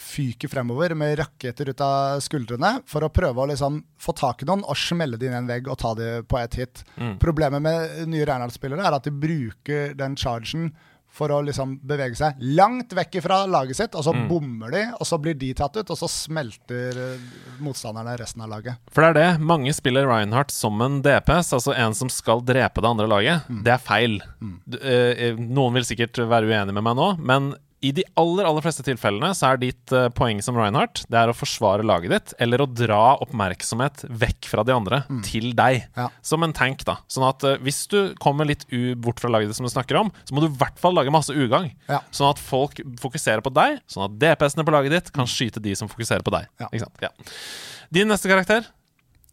fyker fremover med raketter ut av skuldrene for å prøve å liksom få tak i noen og smelle dem inn i en vegg og ta dem på ett hit. Problemet med nye Reinhardt-spillere er at de bruker den chargen for å liksom bevege seg langt vekk fra laget sitt, og så bommer de, og så blir de tatt ut, og så smelter eh, motstanderne resten av laget. For det er det. Mange spiller Reinhardt som en DPS, altså en som skal drepe det andre laget. Det er feil. Du, eh, noen vil sikkert være uenig med meg nå, men i de aller aller fleste tilfellene så er ditt uh, poeng som Reinhardt Det er å forsvare laget ditt, eller å dra oppmerksomhet vekk fra de andre til deg. Ja. Som en tank, da. Sånn at uh, hvis du kommer litt bort fra laget ditt, som du snakker om, så må du i hvert fall lage masse ugagn. Ja. Sånn at folk fokuserer på deg, sånn at DPS-ene på laget ditt kan skyte de som fokuserer på deg. Ikke? Ja. Din neste karakter?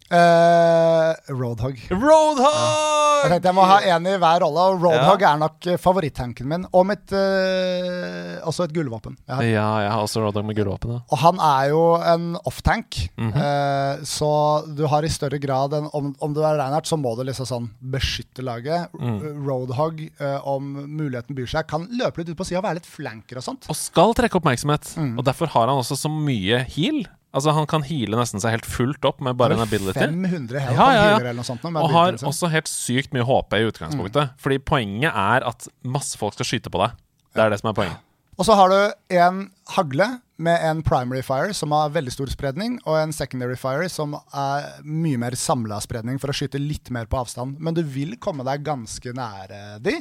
Eh, Roadhog. Jeg Roadhog! tenkte jeg må ha én i hver rolle, og Roadhog er nok eh, favorittanken min. Og mitt uh, også et gullvåpen. Jeg. Ja, jeg har også Roadhog med gullvåpen. Ja. Og han er jo en off-tank, mm -hmm. uh, så du har i større grad enn om, om du er Reinhardt, så må du liksom sånn beskytte laget. Mm. Roadhog, om muligheten byr seg, kan løpe litt ut på sida og være litt flanker og sånt. Og skal trekke oppmerksomhet. Mm. Og derfor har han også så mye heal. Altså Han kan heale nesten seg helt fullt opp med bare en ability. 500 health Ja, ja, ja. eller noe sånt. med Og har også helt sykt mye HP i utgangspunktet. Fordi poenget er at masse folk skal skyte på deg. Det er det som er poenget. Og så har du en hagle med en primary fire som har veldig stor spredning, og en secondary fire som er mye mer samla spredning for å skyte litt mer på avstand. Men du vil komme deg ganske nære de.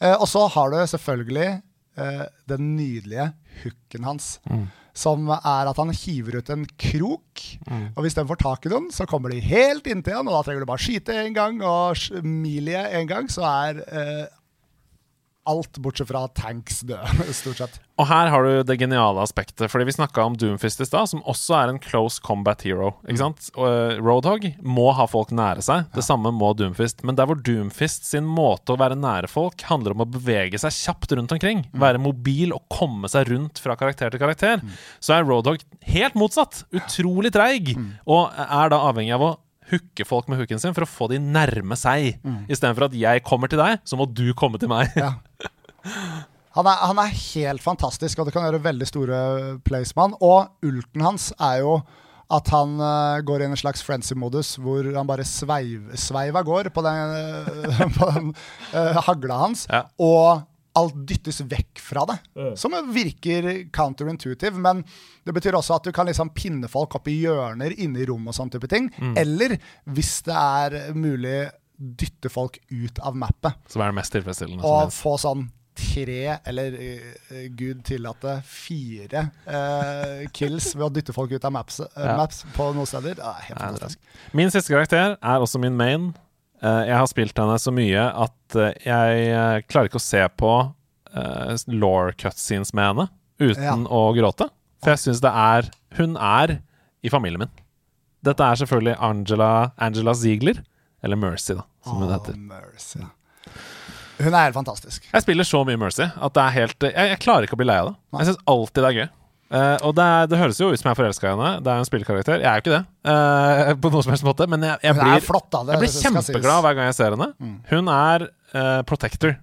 Eh, og så har du selvfølgelig eh, den nydelige hooken hans. Som er at han hiver ut en krok. Og hvis den får tak i noen, så kommer de helt inntil han, og da trenger du bare skyte en gang og milie en gang, så er eh, alt bortsett fra tanks døde, stort sett. Og her har du det geniale aspektet, fordi vi snakka om Doomfist i stad, som også er en close combat hero. Ikke sant? Og, eh, Roadhog må ha folk nære seg. Det samme må Doomfist. Men der hvor Doomfist sin måte å være nære folk handler om å bevege seg kjapt rundt omkring, være mobil og komme seg rundt fra karakter til karakter, så er Roadhog helt motsatt. Utrolig treig, og er da avhengig av å hooke folk med hooken sin for å få de nærme seg. Istedenfor at jeg kommer til deg, så må du komme til meg. Ja. Han er, han er helt fantastisk, og det kan gjøre veldig store plays med han. Og ulten hans er jo at han uh, går i en slags frenzy-modus hvor han bare sveiv, sveiv av gård på den, eh, på den uh, hagla hans. Ja. Og alt dyttes vekk fra det. Som virker counterintuitive, men det betyr også at du kan liksom pinne folk opp i hjørner inne i rom og sånn type ting. Eller hvis det er mulig, dytte folk ut av mappet Som er det mest tilfredsstillende. og få sånn tre, eller uh, gud tillate fire uh, kills ved å dytte folk ut av maps, uh, Ja. maps på noen steder. Er helt fantastisk. Min siste karakter er også min main. Jeg har spilt henne så mye at jeg klarer ikke å se på uh, law cutscenes med henne uten Ja. å gråte. For jeg syns det er Hun er i familien min. Dette er selvfølgelig Angela, Angela Ziegler. Eller Mercy, da, som hun heter. Mercy. Hun er helt fantastisk. Jeg spiller så mye Mercy at det er helt Jeg, jeg klarer ikke å bli lei av det. Jeg syns alltid det er gøy. Uh, og det, er, det høres jo ut som jeg er forelska i henne. Det er en spillkarakter. Jeg er jo ikke det, uh, på noen som helst måte, men jeg, jeg blir, flott, da. Det jeg blir. Mm. kjempeglad hver gang jeg ser henne. Hun er uh, protector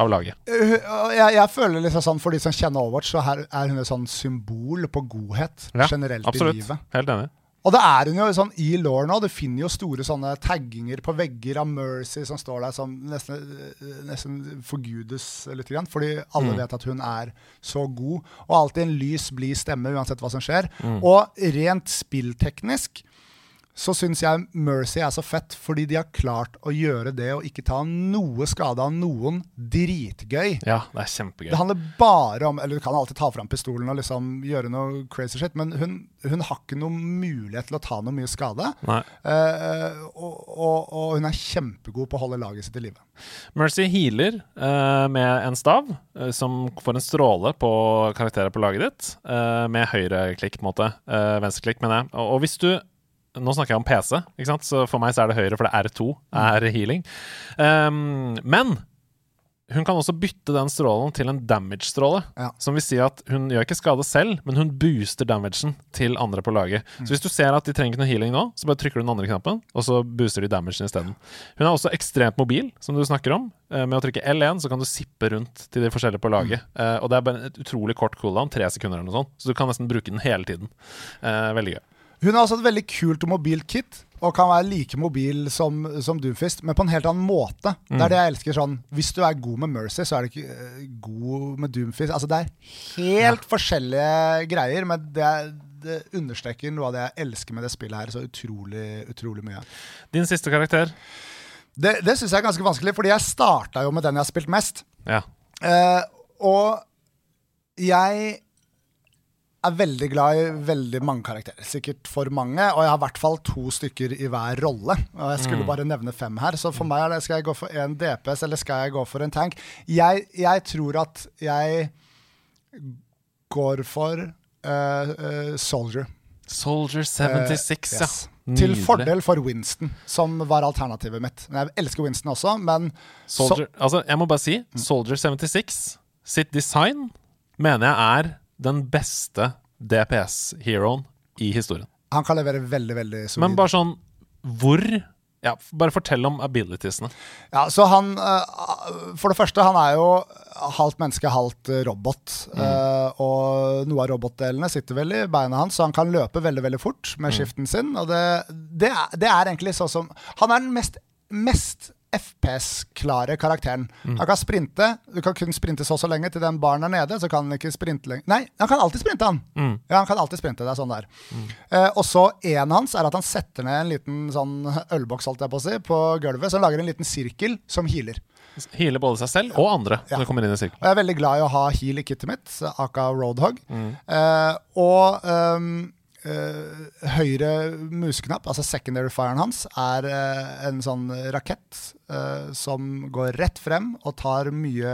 av laget. Jeg, jeg føler liksom sånn For de som kjenner Overwatch, så her er hun et sånn symbol på godhet Ja, generelt absolutt. i livet. Helt enig. Og det er hun jo sånn i law nå. Du finner jo store sånne tagginger på vegger av Mercy som står der som nesten, nesten forgudes litt. Fordi alle vet at hun er så god. Og alltid en lys, blid stemme uansett hva som skjer. Og rent spillteknisk så syns jeg Mercy er så fett fordi de har klart å gjøre det og ikke ta noe skade av noen dritgøy. Ja, det er kjempegøy. Det handler bare om Eller du kan alltid ta fram pistolen og liksom gjøre noe crazy shit, men hun, hun har ikke noen mulighet til å ta noe mye skade. Nei. Uh, og, og, og hun er kjempegod på å holde laget sitt i live. Mercy healer uh, med en stav, uh, som får en stråle på karakterer på laget ditt, med høyreklikk, på en måte. Venstreklikk, mener jeg. Og, og hvis du Nå snakker jeg om PC, ikke sant? så for meg så er det høyre, for det er R2 er healing. Um, men hun kan også bytte den strålen til en damage-stråle. Ja. Som vil si at hun gjør ikke skade selv, men hun booster damagen til andre på laget. Så hvis du ser at de trenger ikke noe healing nå, så bare trykker du den andre knappen, og så booster de damagen isteden. Hun er også ekstremt mobil, som du snakker om. Eh, Med å trykke L1 så kan du sippe rundt til de forskjellige på laget. Mm. Og det er bare et utrolig kort cooldown, tre sekunder eller noe sånt, så du kan nesten bruke den hele tiden. Eh, Veldig gøy. Hun har også et veldig kult og mobilt kit, og kan være like mobil som, som Doomfist, men på en helt annen måte. Det er det jeg elsker sånn Hvis du er god med Mercy, så er du ikke uh, god med Doomfist. Altså, det er helt forskjellige greier, men det, er, det understreker noe av det jeg elsker med det spillet her så utrolig, utrolig mye. Din siste karakter? Det, det syns jeg er ganske vanskelig, fordi jeg starta jo med den jeg har spilt mest. Ja. Uh, og jeg er veldig glad i veldig mange karakterer. Sikkert for mange. Og jeg har i hvert fall to stykker i hver rolle. Og jeg skulle bare nevne fem her. Så for meg er det, skal jeg gå for en DPS, eller skal jeg gå for en tank? Jeg, jeg tror at jeg går for uh, uh, Soldier. Soldier 76, Eh, ja. Nydelig. Til fordel for Winston, som var alternativet mitt. Jeg elsker Winston også, men Soldier, altså, jeg må bare si, Mm. Soldier 76 sitt design mener jeg er den beste DPS-heroen i historien. han kan levere veldig, veldig solid. Men bare sånn Hvor Ja, bare fortell om abilitiesene. Ja, så han eh, For det første, han er jo halvt menneske, halvt robot. Eh, og noe av robotdelene sitter vel i beina hans, så han kan løpe veldig veldig fort med skiften sin. Og det, det, er, det er egentlig sånn som Han er den mest, mest FPS-klare karakteren. Han kan sprinte. Du kan kun sprinte så og så lenge til den baren er nede. Så kan han ikke sprinte lenger. Nei, han kan alltid sprinte, han. Ja, han kan alltid sprinte. Det er sånn der. Eh, og så en hans er at han setter ned en liten sånn ølboks holdt jeg på å si, på gulvet, som lager en liten sirkel som healer. Healer både seg selv og andre Ja. når kommer inn i sirkelen. Og jeg er veldig glad i å ha heal i kittet mitt, aka Roadhog. Mm. Eh, og eh, høyre museknapp, altså secondary firen hans, er eh, en sånn rakett eh, som går rett frem og tar mye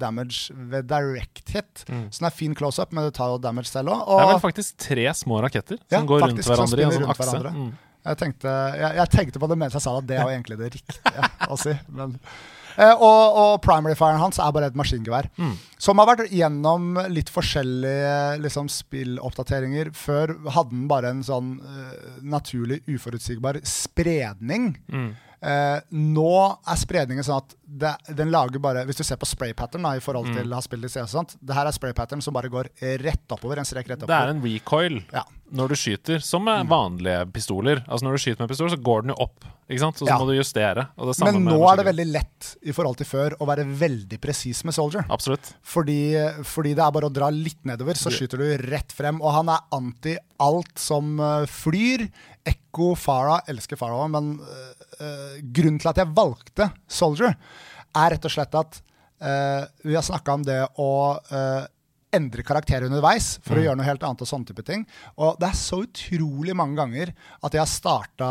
damage ved direct hit. Så den er fin close-up, men det tar jo damage selv òg. Mm. Det er vel faktisk tre små raketter som Ja, går rundt hverandre i en sånn akse. Mm. Jeg tenkte, jeg, jeg tenkte på det mens jeg sa at Det var egentlig det riktige å si. Men, eh, og, og primary firen hans er bare et maskingevær. Mm. Som har vært gjennom litt forskjellige liksom, spilloppdateringer. Før hadde den bare en sånn uh, naturlig, uforutsigbar spredning. Mm. Eh, nå er spredningen sånn at det, den lager bare Hvis du ser på spray pattern da, i forhold Mm. til å ha spilt i CS, sånt, det her er spray pattern som bare går rett oppover. En strek rett Det er en recoil Ja. når du skyter, som med vanlige pistoler. Altså Når du skyter med pistol, så går den jo opp, ikke sant? og så Ja. må du justere. Men nå er det veldig lett i forhold til før å være veldig presis med Soldier. Absolutt. Fordi, fordi det er bare å dra litt nedover, så skyter du rett frem. Og han er anti alt som eh, flyr. Ekko, Farah Elsker Farah òg, men eh, grunnen til at jeg valgte Soldier, er rett og slett at uh, vi har snakka om det å uh, endre karakter underveis for å gjøre noe helt annet og sånne type ting. Og det er så utrolig mange ganger at jeg har starta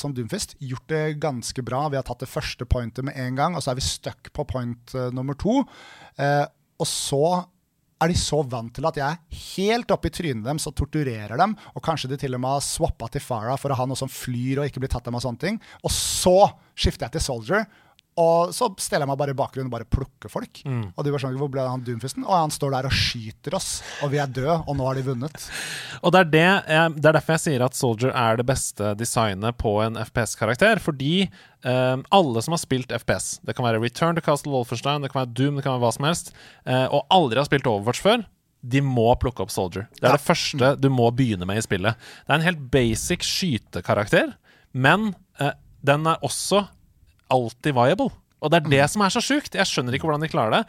som Doomfist, gjort det ganske bra. Vi har tatt det første pointet med en gang, og så er vi stuck på point nummer to. Og så er de så vant til at jeg er helt oppe i trynet deres og torturerer dem. Og kanskje de til og med har swappa til Farah for å ha noe som flyr og ikke blir tatt av meg og sånne ting. Og så skifter jeg til Soldier. Og så steller jeg meg bare i bakgrunnen og bare plukker folk. Og de var sånn, hvor ble han Doomfisten? Og han står der og skyter oss, og vi er døde, og nå har de vunnet. Og det er, det, det er derfor jeg sier at Soldier er det beste designet på en FPS-karakter. Fordi um, alle som har spilt FPS, det kan være Return to Castle Wolfenstein, det kan være Doom, det kan være hva som helst, uh, og aldri har spilt Overwatch før, de må plukke opp Soldier. Det er Ja. det første du må begynne med i spillet. Det er en helt basic skytekarakter, men uh, den er også alltid viable. Og det er det som er så sjukt. Jeg skjønner ikke hvordan de klarer det.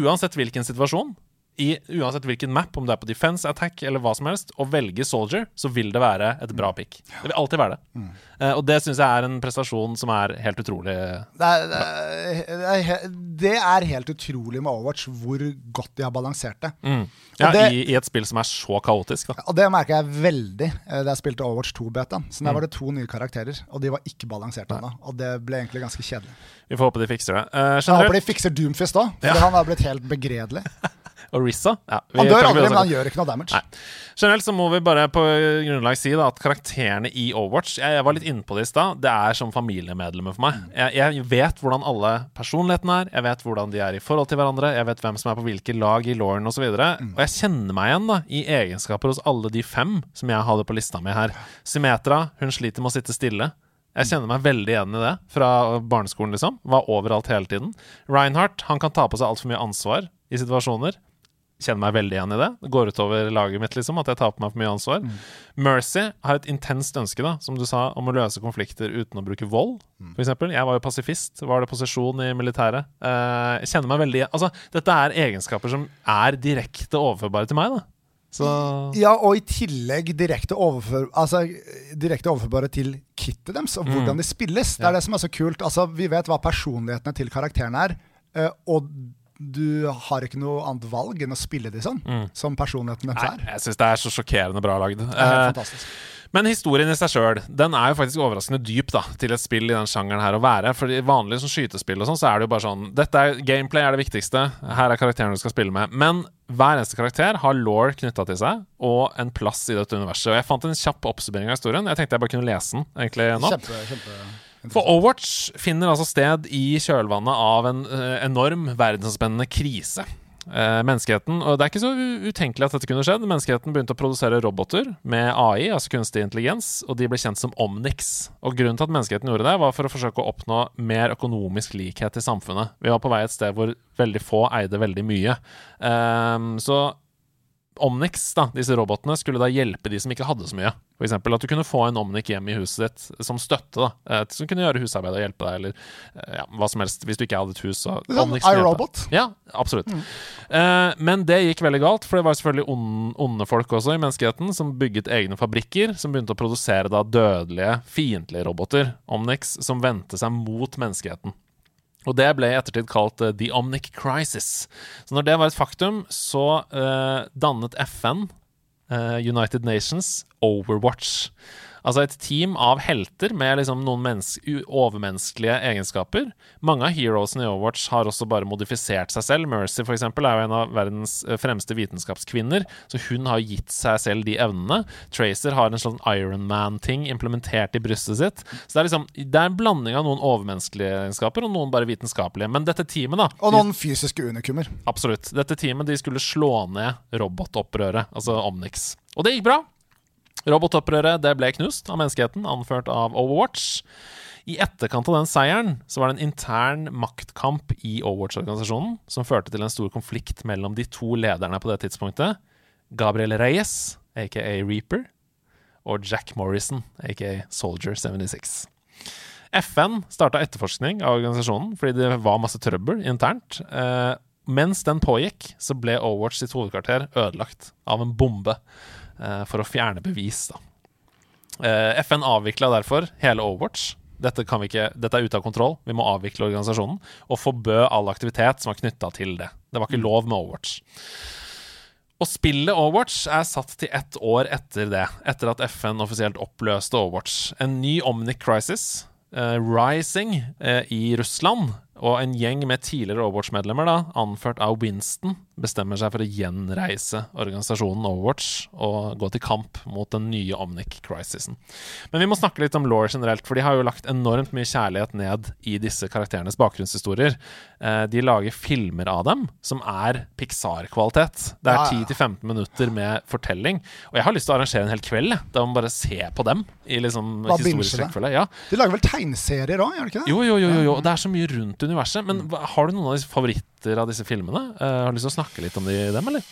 Uansett hvilken situasjon, i uansett hvilken map, om det er på defense, attack eller hva som helst, å velge soldier, så vil det være et bra pick. Det vil alltid være det. Eh, og det syns jeg er en prestasjon som er helt utrolig. Det er, det, er, det, er, helt utrolig med Overwatch hvor godt de har balansert det. Ja, det- i, I et spill som er så kaotisk, da. Og det merker jeg veldig eh, da jeg spilte Overwatch 2-beta. Så der var det to nye karakterer, og de var ikke balansert ennå. Og det ble egentlig ganske kjedelig. Vi får håpe de fikser det. Uh, Jeg håper de fikser Doomfist òg, for Ja. han har blitt helt begredelig. og Rissa ja, Han dør aldri, men han gjør ikke noe damage. Nei. Generelt så må vi bare på grunnlag si da at karakterene i Overwatch Jeg, jeg var litt inne på det i stad. Det er som familiemedlemmer for meg. Jeg, jeg vet hvordan alle personlighetene er. Jeg vet hvordan de er i forhold til hverandre. Jeg vet hvem som er på hvilke lag i Lauren osv. Og, så og jeg kjenner meg igjen da i egenskaper hos alle de fem som jeg hadde på lista mi her. Symmetra, hun sliter med å sitte stille. Jeg kjenner meg veldig igjen i det fra barneskolen, liksom. Var overalt hele tiden. Reinhardt, han kan ta på seg altfor mye ansvar i situasjoner kjenner meg veldig igjen i det. Det går utover laget mitt, liksom, at jeg tar på meg for mye ansvar. Mercy har et intenst ønske, da, som du sa, om å løse konflikter uten å bruke vold, for eksempel. Jeg var jo pasifist, var det posisjon i militæret. Eh, jeg kjenner meg veldig igjen Altså, dette er egenskaper som er direkte overførbare til meg, da. Så Ja, og i tillegg direkte, overfør, altså, direkte overførbare til kittet deres, og hvordan de spilles. Det er det som er så kult. Altså, vi vet hva personlighetene til karakterene er, eh, og du har ikke noe annet valg enn å spille de sånn, som personligheten deres er. jeg syns det er så sjokkerende bra lagd. Eh. Men historien i seg sjøl Den er jo faktisk overraskende dyp da til et spill i den sjangeren her å være. For i vanlige sånn skytespill og sånn, så er det jo bare sånn Dette er Gameplay er det viktigste. Her er karakteren du skal spille med. Men hver eneste karakter har law knytta til seg, og en plass i dette universet. Og jeg fant en kjapp oppsummering av historien. Jeg tenkte jeg bare kunne lese den egentlig nå. Kjempe, kjempe For Overwatch finner altså sted i kjølvannet av en eh, enorm verdensomspennende krise. Eh, menneskeheten, og Det er ikke så utenkelig at dette kunne skjedd. Menneskeheten begynte å produsere roboter med AI, altså kunstig intelligens, og de ble kjent som Omnix. Og Grunnen til at menneskeheten gjorde det, var for å forsøke å oppnå mer økonomisk likhet i samfunnet. Vi var på vei et sted hvor veldig få eide veldig mye. Ehm, så Omnix, da, disse robotene, skulle da hjelpe de som ikke hadde så mye. Eksempel at du kunne få en Omnic hjem i huset ditt som støtte, da. eh, Som kunne gjøre husarbeid og hjelpe deg, eller eh, ja, hva som helst. Hvis du ikke hadde et hus, så Omnix sånn deg. iRobot. Ja, absolutt. Eh, men det gikk veldig galt, for det var selvfølgelig on onde folk også i menneskeheten som bygget egne fabrikker, som begynte å produsere da dødelige, fiendtlige roboter, Omnix, som vendte seg mot menneskeheten. Og det ble i ettertid kalt uh, The Omnic Crisis. Så når det var et faktum, så uh, dannet FN, uh, United Nations, Overwatch. Altså et team av helter med liksom noen overmenneskelige egenskaper. Mange av heroesene i Overwatch har også bare modifisert seg selv. Mercy for eksempel, er jo en av verdens eh, fremste vitenskapskvinner, så hun har gitt seg selv de evnene. Tracer har en sånn Ironman-ting implementert i brystet sitt. Så det er liksom Det er en blanding av noen overmenneskelige egenskaper og noen bare vitenskapelige. Men dette teamet, da Og noen fysiske unikummer. Absolutt. Dette teamet de skulle slå ned robotopprøret, altså Omnix. Og det gikk bra. Robotopprøret det ble knust av menneskeheten, anført av Overwatch. I etterkant av den seieren så var det en intern maktkamp i Overwatch-organisasjonen som førte til en stor konflikt mellom de to lederne på det tidspunktet. Gabriel Reyes, aka Reaper, og Jack Morrison, aka Soldier 76. FN starta etterforskning av organisasjonen fordi det var masse trøbbel internt. Eh, mens den pågikk, så ble Overwatch sitt hovedkvarter ødelagt av en bombe for å fjerne bevis. Da. Eh, FN avvikla derfor hele Overwatch. Dette, kan vi ikke, dette er ute av kontroll, vi må avvikle organisasjonen. Og forbød all aktivitet som var knytta til det. Det var ikke lov med Overwatch. Og spillet Overwatch er satt til ett år etter det, etter at FN offisielt oppløste Overwatch. En ny Omnic Crisis, uh, Rising, uh, i Russland, og en gjeng med tidligere Overwatch-medlemmer, da, anført av Winston, bestemmer seg for å gjenreise organisasjonen Overwatch og gå til kamp mot den nye Omnic Crisisen. Men vi må snakke litt om law generelt, for de har jo lagt enormt mye kjærlighet ned i disse karakterenes bakgrunnshistorier. Eh, de lager filmer av dem som er Pixar-kvalitet. Det er Ja, ja. 10-15 minutter med fortelling. Og jeg har lyst til å arrangere en hel kveld, da man bare ser på dem i liksom historisk rekkefølge. Ja. De lager vel tegneserier òg, gjør de ikke det? Jo, jo, jo, jo, jo. Det er så mye rundt universet. Men hva, har du noen av disse favoritter av disse filmene? Uh, har du lyst til å snakke litt om de, dem, eller?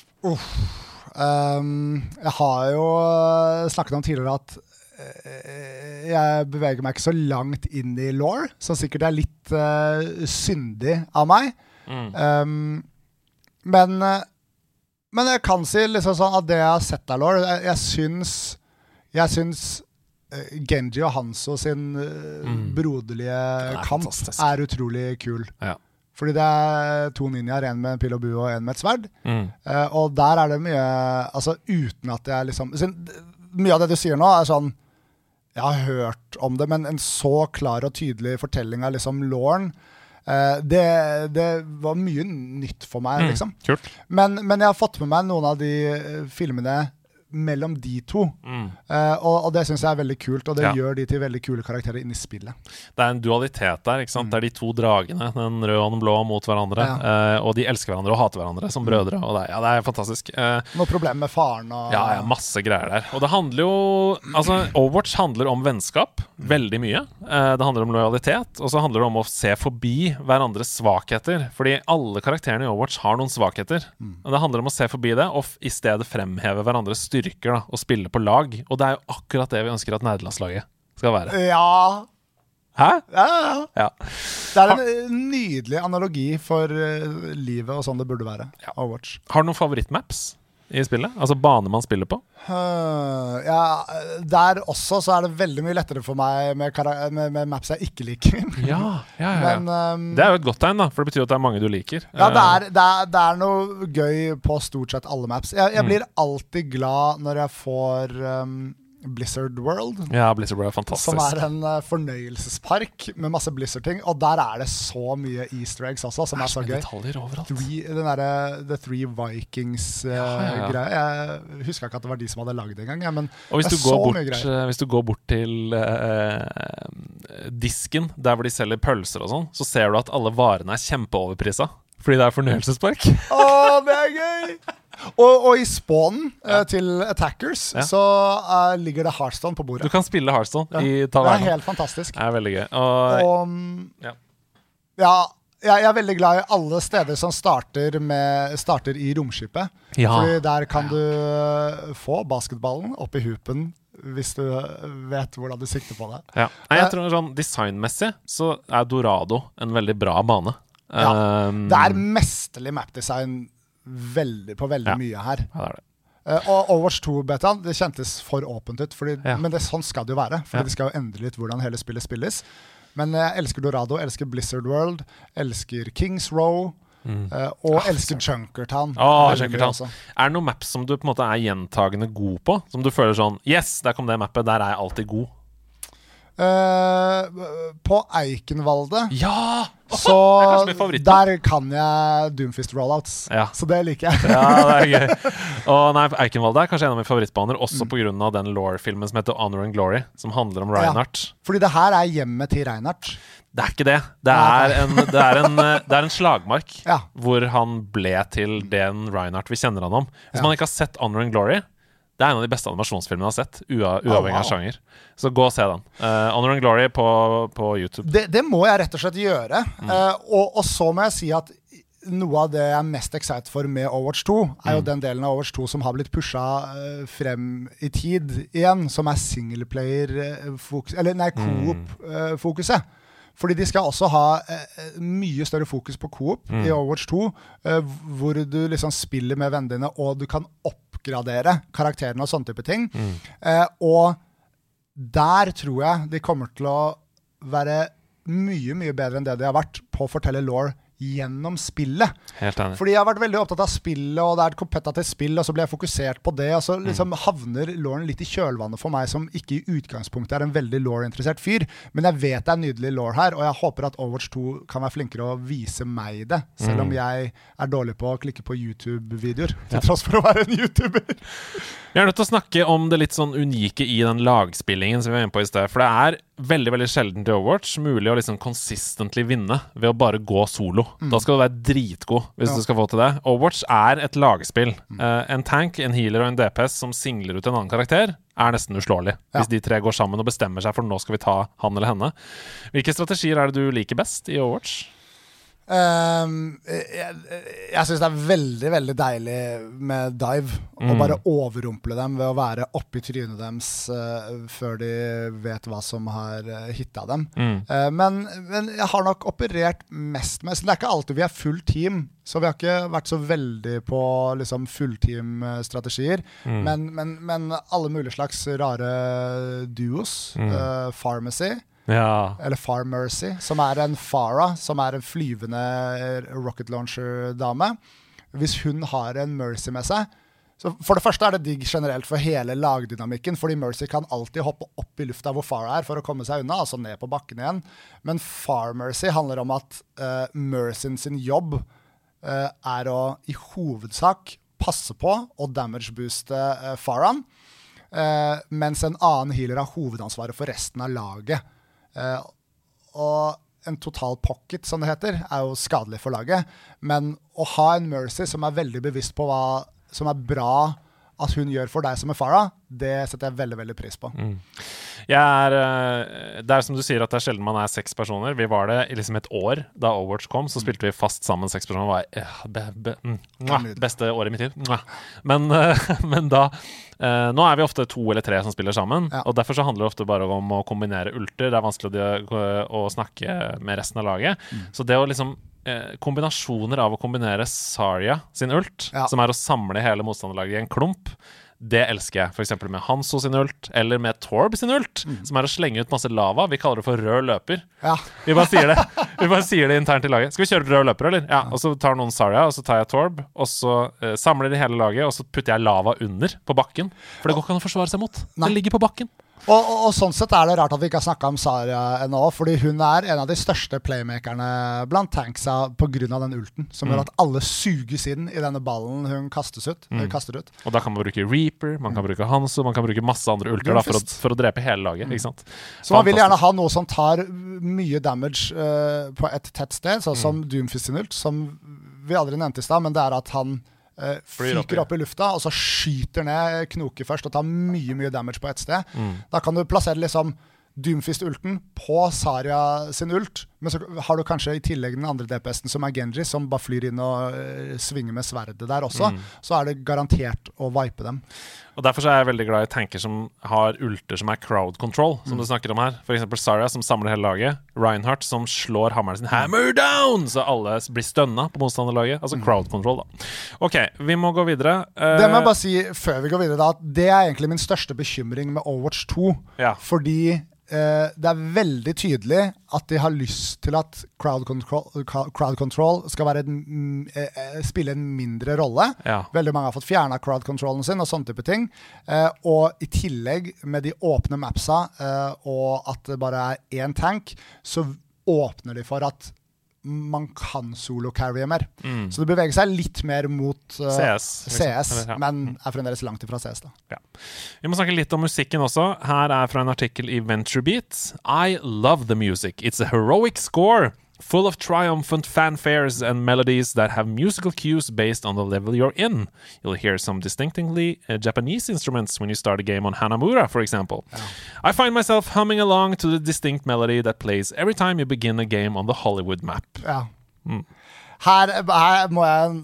Um, jeg har jo uh, snakket om tidligere at uh, jeg beveger meg ikke så langt inn i law, som sikkert er litt uh, syndig av meg. Um, men, uh, men jeg kan si liksom sånn at det jeg har sett av law, jeg, jeg syns Jeg syns uh, Genji og Hanso sin mm. broderlige er kamp fantastisk. er utrolig kul. Ja. Fordi det er to ninjaer, en med en pil og bue og en med et sverd. Mm. Uh, og der er det mye Altså uten at jeg liksom Mye av det du sier nå, er sånn Jeg har hørt om det, men en så klar og tydelig fortelling av liksom Lauren uh, det, det var mye nytt for meg, Mm. liksom. Men, men jeg har fått med meg noen av de eh, filmene mellom de to. Mm. Uh, og, og det syns jeg er veldig kult, og det Ja. gjør de til veldig kule karakterer inni spillet. Det er en dualitet der. ikke sant? Det er de to dragene, den røde og den blå, mot hverandre. Ja. Uh, og de elsker hverandre og hater hverandre som brødre. Og det, ja, det er fantastisk. Uh, Noe problem med faren og ja, ja, masse greier der. Og det handler jo Altså, Overwatch handler om vennskap veldig mye. Uh, det handler om lojalitet, og så handler det om å se forbi hverandres svakheter. Fordi alle karakterene i Overwatch har noen svakheter. Og Det handler om å se forbi det, og i stedet fremheve hverandres styrker da, å spille på lag. Og det er jo akkurat det vi ønsker at nederlandslaget skal være. Ja, Hæ? ja, ja. Ja. Det er en nydelig analogi for eh, livet og sånn det burde være. Overwatch. Har du noen favorittmaps i spillet? Altså bane man spiller på? Uh, ja, der også så er det veldig mye lettere for meg med, med, med maps jeg ikke liker. Ja, ja, ja, Men um, Det er jo et godt tegn, da, for det betyr at det er mange du liker. ja, det Eh, er, det, er, det er noe gøy på stort sett alle maps. Jeg, Mm. jeg blir alltid glad når jeg får øhm, Blizzard World. ja, Blizzard World er fantastisk. Som er en uh, fornøyelsespark med masse Blizzard-ting. Og der er det så mye easter eggs også, som er så med gøy. detaljer overalt. Three, den derre The Three ja, ja. Vikings-greia. jeg huska ikke at det var de som hadde lagd det engang. ja, Men Og hvis det du, er går så bort, mye greier. eh, hvis du går bort til uh, disken, der hvor de selger pølser og sånn, så ser du at alle varene er kjempeoverprisa. Fordi det er fornøyelsespark. Å, det er gøy! Og, og i spawnen ja. til Attackers Ja. så uh, ligger det Heartstone på bordet. Du kan spille Heartstone Ja. i Det er helt fantastisk. Det er veldig gøy. Og, Og ja. ja, jeg er veldig glad i alle steder som starter, med, starter i romskipet. Ja. Fordi der kan du eh, få basketballen opp i hoopen hvis du eh, vet hvordan du sikter på det. Ja. Nei, jeg tror sånn Designmessig så er Dorado en veldig bra bane. Ja. Um, Det er mesterlig mapdesign veldig, på veldig Ja. mye her. ja, det er det. Uh, og Overwatch 2-betaen det kjentes for åpent ut, fordi, Ja. men det, sånn skal det jo være. Fordi Ja. de skal jo endre litt hvordan hele spillet spilles. Men jeg elsker Dorado, elsker Blizzard World, elsker Kings Row. eh, og elsker Junkertown. Oh, Junkertown. Er det noen maps som du på en måte er gjentagende god på? Som du føler sånn Yes, der kom det mappet. Der er jeg alltid god. Eh, på Eikenvalde Ja! så min favoritt, der kan jeg Doomfist rollouts. Ja. Så det liker jeg. Ja, det er gøy. Og nei, Eikenvalde er kanskje en av mine favorittbaner, også Mm. av den Law-filmen som heter Honor and Glory, som handler om Reinhardt. Fordi det her er hjemmet til Reinhardt. Det er ikke det. Det er en, det er en, eh, det er en slagmark Ja. hvor han ble til den Reinhardt vi kjenner han om. Hvis Ja. man ikke har sett Honor and Glory, det er en av de beste animasjonsfilmene jeg har sett, ua, uavhengig wow. av sjanger. Så gå og se den. Uh, Honor and Glory på, på YouTube. Det, det må jeg rett og slett gjøre. Mm. Uh, og, og så må jeg si at noe av det jeg er mest excited for med Overwatch 2, er Mm. jo den delen av Overwatch 2 som har blitt pusha uh, frem i tid igjen, som er singleplayer-fokus Eller nei, Mm. coop-fokuset. Fordi de skal også ha eh, mye større fokus på coop Mm. i Overwatch 2, eh, hvor du liksom spiller med vennene dine, og du kan oppgradere karakterene og sånne type ting. Mm. Eh, og der tror jeg de kommer til å være mye, mye bedre enn det de har vært på å fortelle law gjennom spillet. Helt enig. Fordi jeg har vært veldig opptatt av spillet, og det er et kompetativt spill, og så ble jeg fokusert på det, og så liksom havner Lauren litt i kjølvannet for meg, som ikke i utgangspunktet er en veldig law-interessert fyr. Men jeg vet det er nydelig law her, og jeg håper at Overwatch 2 kan være flinkere å vise meg det, selv om jeg er dårlig på å klikke på YouTube-videoer, til tross for å være en YouTuber. Vi er nødt til å snakke om det litt sånn unike i den lagspillingen som vi var inne på i sted. For det er veldig veldig sjelden til Overwatch mulig å liksom consistently vinne ved å bare gå solo. Da skal du være dritgod hvis Ja. du skal få til det. Overwatch er et lagspill. Eh, en tank, en healer og en DPS som singler ut en annen karakter, er nesten uslåelig. Ja. Hvis de tre går sammen og bestemmer seg for nå skal vi ta han eller henne. Hvilke strategier er det du liker best i Overwatch? Ehm, jeg jeg syns det er veldig veldig deilig med dive. Å Mm. bare overrumple dem ved å være oppi trynet deres uh, før de vet hva som har uh, hitta dem. Mm. Uh, men, men jeg har nok operert mest med det er ikke alltid vi er full team. Så vi har ikke vært så veldig på liksom, fullteam-strategier. Mm. Men, men, men alle mulige slags rare duos. Eh, pharmacy. Ja. Eller Far Mercy, som er en Farah, som er en flyvende rocket launcher-dame. Hvis hun har en Mercy med seg så For det første er det digg generelt for hele lagdynamikken, fordi Mercy kan alltid hoppe opp i lufta hvor Farah er, for å komme seg unna, altså ned på bakken igjen. Men Far Mercy handler om at uh, Mercy sin jobb uh, er å i hovedsak passe på og damage-booste uh, Farah. uh, mens en annen healer har hovedansvaret for resten av laget. Eh, og en total pocket, som det heter, er jo skadelig for laget. Men å ha en Mercy som er veldig bevisst på hva som er bra at hun gjør for deg som er Farah, det setter jeg veldig veldig pris på. Jeg er, eh, det er som du sier at det er sjelden man er seks personer. Vi var det i liksom et år da Overwatch kom. Så spilte vi fast sammen seks personer. Var eh, be, be, mm, mwah, beste året i mitt liv. Men, eh, men da eh, Nå er vi ofte to eller tre som spiller sammen. Ja. Og Derfor så handler det ofte bare om å kombinere ulter. Det er vanskelig å, å, å snakke med resten av laget. Mm. Så det å liksom eh, Kombinasjoner av å kombinere Saria sin ult, Ja. som er å samle hele motstanderlaget i en klump, det elsker jeg. F.eks. med Hanso sin ult, eller med Torb sin ult, Mm. som er å slenge ut masse lava. Vi kaller det for rød løper. Ja. Vi bare sier det Vi bare sier det internt i laget. Skal vi kjøre rød løper, eller? Ja. Og så tar noen Saria, og så tar jeg Torb, og så eh, samler de hele laget, og så putter jeg lava under på bakken. For det går ikke an å forsvare seg mot. Nei. Det ligger på bakken. Og, og, og sånn sett er det rart at vi ikke har snakka om Saria ennå, fordi hun er en av de største playmakerne blant tanksa pga. den ulten, som Mm. gjør at alle suges inn i denne ballen hun kastes ut, Mm. kaster ut. Og da kan man bruke Reaper, man kan bruke Hanso, man kan bruke masse andre ulter da, for, å, for å drepe hele laget. Ikke sant? Så man vil gjerne ha noe som tar mye damage uh, på et tett sted, sånn som Mm. Doomfist sin ult, som vi aldri nevnte i stad, men det er at han eh, fyker opp i lufta, og så skyter ned knoker først og tar mye mye damage på ett sted. Mm. Da kan du plassere liksom Doomfist-ulten på Saria sin ult, Men så har du kanskje i tillegg den andre DPS-en, som er Genji, som bare flyr inn og eh, svinger med sverdet der også. Så er det garantert å vipe dem. Og Derfor så er jeg veldig glad i tanker som har ulter som er crowd control, som du snakker om her. F.eks. Sarah, som samler hele laget. Reinhardt, som slår hammeren sin hammer down, så alle blir stønna på motstanderlaget. Altså crowd control, da. OK, vi må gå videre. Uh, Det må jeg bare si før vi går videre, da, at det er egentlig min største bekymring med Overwatch 2. Ja. Fordi eh, det er veldig tydelig at de har lyst til at crowd control, crowd control skal være et, mm, eh, eh, spille en mindre rolle. Ja. Veldig mange har fått fjerna crowd controllen sin og sånne type ting. Eh, og i tillegg, med de åpne mapsa eh, og at det bare er én tank, så åpner de for at man kan solo-carrie mer. Så det beveger seg litt mer mot uh, CS. CS Eller, ja. men er fremdeles langt ifra CS. da. Ja. Vi må snakke litt om musikken også. Her er fra en artikkel i VentureBeat. I love the music. It's a heroic score. Full of triumphant fanfares and melodies that have musical cues based on the level you're in. You'll hear some distinctively uh, Japanese instruments when you start a game on Hanamura, for example. I find myself humming along to the distinct melody that plays every time you begin a game on the Hollywood map. Ja. Mm. Her, her må jeg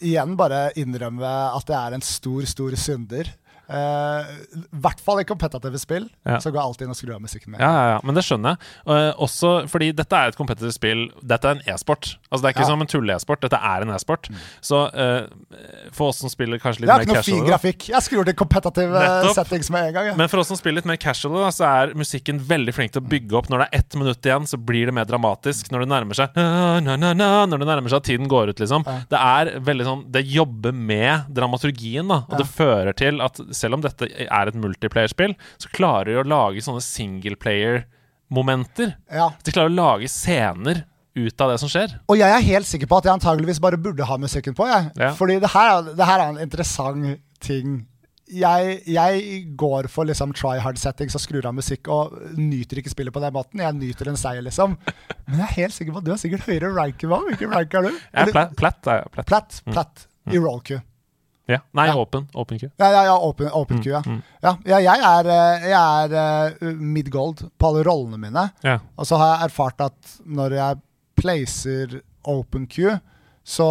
igjen bare innrømme at jeg er en stor, stor synder. Eh, I hvert fall i kompetitive spill Ja. så går jeg alltid inn og skrur av musikken min. Ja, ja, ja, men det skjønner jeg. Uh, også fordi dette er et kompetitivt spill. Dette er en e-sport. Altså Det er ikke Ja. som en tulle-e-sport, dette er en e-sport. Så uh, for oss som spiller kanskje litt mer casual Det er ikke noe fin grafikk. Jeg skrur til kompetitive Nettopp. settings med en gang. Ja. Men for oss som spiller litt mer casual, da, så er musikken veldig flink til å bygge opp. Når det er ett minutt igjen, så blir det mer dramatisk. Når det nærmer seg na, na, na, Når det nærmer seg at tiden går ut, liksom. Det er veldig sånn Det jobber med dramaturgien, da. Og det fører til at selv om dette er et multiplayer-spill, så klarer de å lage sånne singleplayer-momenter. Ja. De klarer å lage scener ut av det som skjer. Og jeg er helt sikker på at jeg antageligvis bare burde ha musikken på. Jeg. Ja. Fordi det her, er- det her er en interessant ting. Jeg, jeg går for liksom try hard settings og skrur av musikk og nyter ikke spillet på den måten. Jeg nyter en seier, liksom. Men jeg er helt sikker på at du har sikkert høyere rank enn meg. Hvilken rank er du? Jeg er platt. platt, er platt. Platt. Platt. I roll queue. Ja. Nei, Ja. åpen. Åpen queue. Ja, ja, ja, open, open queue, ja. ja. Ja, jeg er, eh, jeg er eh, mid gold på alle rollene mine. Ja. Og så har jeg erfart at når jeg placer open queue, så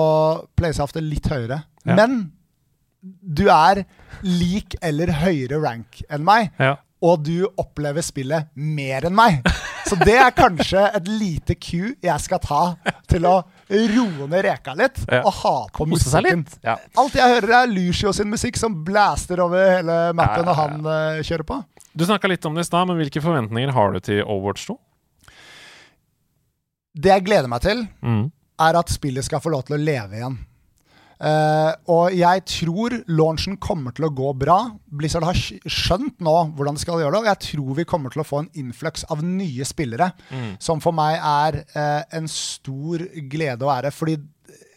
placer jeg ofte litt høyere. Ja. Men du er lik eller høyere rank enn meg, Ja. og du opplever spillet mer enn meg. Så det er kanskje et lite Q jeg skal ta til å roe ned reka litt Ja. og ha på musikken. Alt jeg hører, er Lucio sin musikk som blaster over hele mappen når han uh, kjører på. Du snakka litt om det i stad, men hvilke forventninger har du til Overwatch 2? Det jeg gleder meg til, Mm. er at spillet skal få lov til å leve igjen. Uh, og jeg tror launchen kommer til å gå bra. Blizzard har skjønt nå hvordan de skal gjøre det, og jeg tror vi kommer til å få en influx av nye spillere. Som for meg er uh, en stor glede og ære. Fordi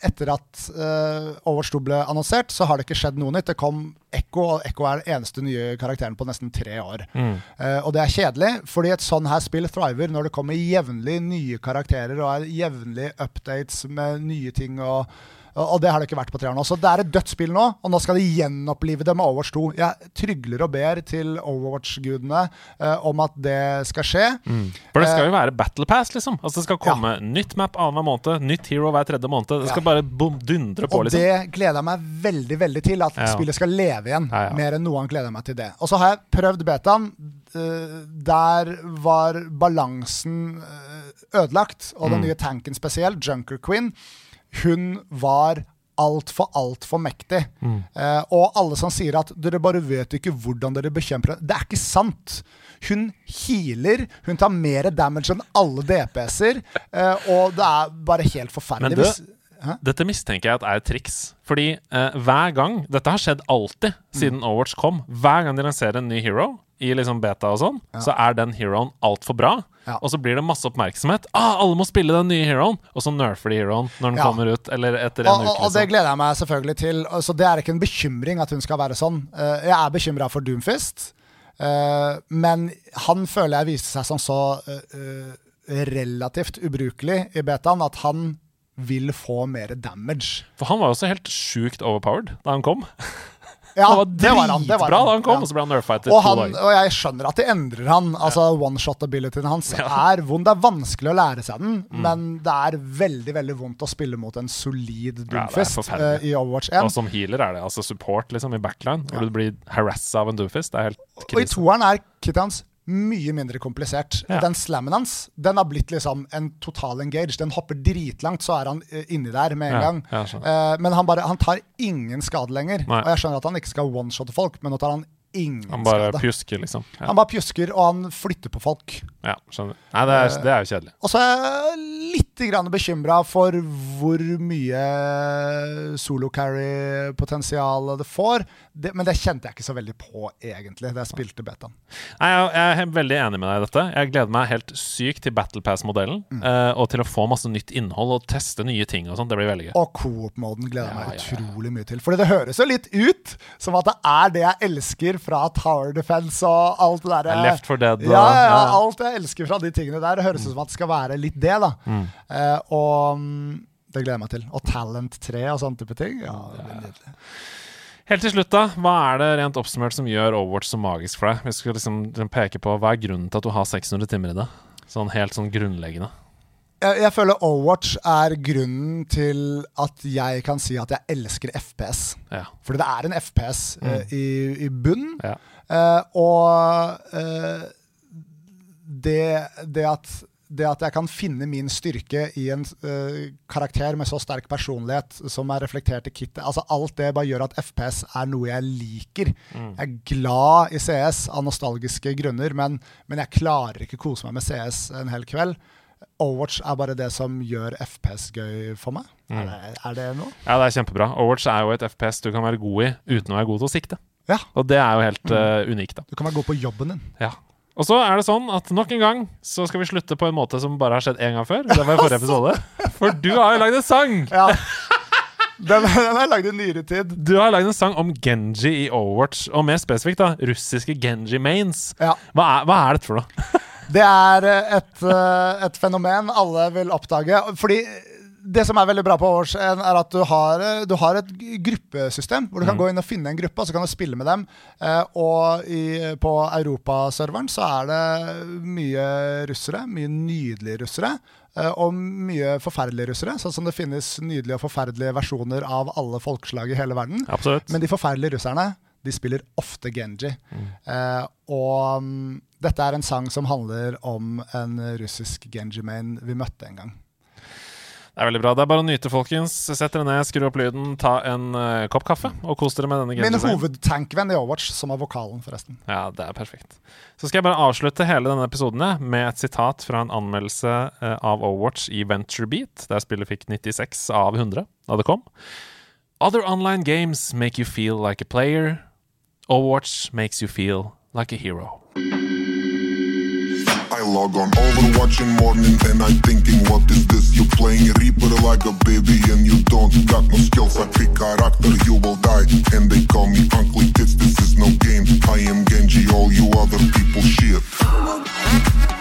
etter at uh, Overwatch 2 ble annonsert, så har det ikke skjedd noe nytt. Det kom Ekko, og Ekko er den eneste nye karakteren på nesten tre år. Eh, og det er kjedelig, fordi et sånn her spill thriver når det kommer jevnlig nye karakterer og er jevnlig updates med nye ting. og og og det har det ikke vært på tre år nå. Så det er et dødt spill nå, og nå skal de gjenopplive det med Overwatch 2. Jeg trygler og ber til Overwatch-gudene eh, om at det skal skje. For det skal jo være Battle Pass, liksom. Altså Det skal komme Ja. nytt map annenhver måned, nytt hero hver tredje måned. Det skal Ja. bare boom, dundre på, Og liksom. det gleder jeg meg veldig veldig til. At Ja. spillet skal leve igjen. Mer enn noe annet gleder jeg meg til det. Og så har jeg prøvd betaen. Uh, Der var balansen eh, ødelagt. Og Mm. den nye tanken spesielt, Junker Queen, hun var altfor, altfor mektig. Mm. Eh, og alle som sier at dere bare vet ikke hvordan dere bekjemper det. Det er ikke sant. Hun healer, hun tar mer damage enn alle DPS-er, eh, og det er bare helt forferdelig. Men du, Hæ? Dette mistenker jeg at er et triks. Fordi eh, hver gang Dette har skjedd alltid siden Overwatch kom. Hver gang de lanserer en ny hero i liksom beta og sånn, så er den heroen altfor bra. Ja. Og så blir det masse oppmerksomhet. Ah, alle må spille den nye heroen! Og så nerfer de heroen når den Ja. kommer ut, eller etter en Og, uke. Liksom. og det Liksom. gleder jeg meg selvfølgelig til. Så det er ikke en bekymring at hun skal være sånn. Eh, jeg er bekymra for Doomfist, eh, men han føler jeg viste seg som så eh, relativt ubrukelig i betaen at han vil få mer damage. For han var jo også helt sjukt overpowered da han kom. Ja, han var det var han, det var dritbra han, da han kom, ja. og så ble han nerfa etter Og, han, og jeg skjønner at de endrer han. Altså One-shot-abilityen hans er vond. Det er vanskelig å lære seg den, men det er veldig veldig vondt å spille mot en solid Mm. Ja, det Doomfist eh, i Overwatch 1. Og som healer er det altså support liksom i backline, hvor du blir harassa av en doomfist. Det er helt Og i toeren er kittet hans mye mindre komplisert. Ja. Den slammen hans den har blitt liksom en total engage. Den hopper dritlangt, så er han eh, inni der med en Ja, gang. ja. Eh, men han, bare, han tar ingen skade lenger. Nei. Og jeg skjønner at han ikke skal one-shotte folk, men nå tar han ingen skade. Han bare skade. pjusker, liksom. Han bare pjusker, og han flytter på folk. Ja skjønner. Nei, det er, det er jo kjedelig. Og så er jeg litt grann bekymra for hvor mye solo carry-potensial det får. Det, men det kjente jeg ikke så veldig på, egentlig, da jeg spilte betaen. Nei, jeg, jeg er veldig enig med deg i dette. Jeg gleder meg helt sykt til Battle Pass-modellen. Mm. eh, og til å få masse nytt innhold og teste nye ting og sånt. Det blir veldig gøy. Og coop-moden gleder jeg meg utrolig ja, ja. mye til. Fordi det høres jo litt ut som at det er det jeg elsker fra Tower Defense og alt det derre Left for Dead Ja, ja, ja, ja. Jeg elsker fra de tingene der. Det høres ut som at det skal være litt det, da. Mm. Eh, og mm, det gleder jeg meg til. Og Talent 3 og sånne type ting. Ja, det blir nydelig. Helt til slutt, da. Hva er det rent oppsummert som gjør Overwatch så magisk for deg? Vi skal liksom peke på Hva er grunnen til at du har 600 timer i det? Sånn helt sånn grunnleggende. Jeg, jeg føler Overwatch er grunnen til at jeg kan si at jeg elsker FPS. Ja. Fordi det er en FPS eh, i, i bunn. ja. Uh, og eh, det, det, at, det at jeg kan finne min styrke i en uh, karakter med så sterk personlighet som er reflektert i kittet altså Alt det bare gjør at FPS er noe jeg liker. Jeg er glad i CS av nostalgiske grunner, men, men jeg klarer ikke kose meg med CS en hel kveld. Overwatch er bare det som gjør FPS gøy for meg. Er, det, er det noe? ja, det er kjempebra. Overwatch er jo et FPS du kan være god i uten å være god til å sikte. Ja. Og det er jo helt uh, unikt, da. Du kan være god på jobben din. Ja. Og så er det sånn at nok en gang så skal vi slutte på en måte som bare har skjedd én gang før. Det var i forrige episode. For du har jo lagd en sang! Ja. Den, den er lagd i nyere tid. Du har lagd en sang om Genji i Overwatch, og mer spesifikt da, russiske Genji mains. Ja. Hva er, hva er dette for noe? Det er eh, et, eh, et fenomen alle vil oppdage. Fordi det som er veldig bra på Overwatch, er at du har, eh, du har et gruppesystem hvor du kan gå inn og finne en gruppe, og så kan du spille med dem. Eh, og i, på Europaserveren så er det mye russere, mye nydelige russere. eh, Og mye forferdelige russere, sånn som det finnes nydelige og forferdelige versjoner av alle folkeslag i hele verden. Absolutt. Men de forferdelige russerne de spiller ofte Genji. Eh, og um, dette er en sang som handler om en russisk Genji-main vi møtte en gang. Det er veldig bra. Det er bare å nyte, folkens. Sett dere ned, skru opp lyden, ta en uh, kopp kaffe, og kos dere med denne Min hovedtankvenn i Overwatch, som er vokalen, forresten. Ja, det er perfekt. Så skal jeg bare avslutte hele denne episoden jeg, med et sitat fra en anmeldelse uh, av Overwatch i VentureBeat, der spillet fikk 96 av 100 da det kom. Other online games make you feel like a player. Overwatch makes you feel like a hero. I log on Overwatch in morning and I thinking what is this? You playing Reaper like a baby and you don't got no skills. I pick character, you will die. And they call me Uncle Tits, this is no game. I am Genji, all you other people shit.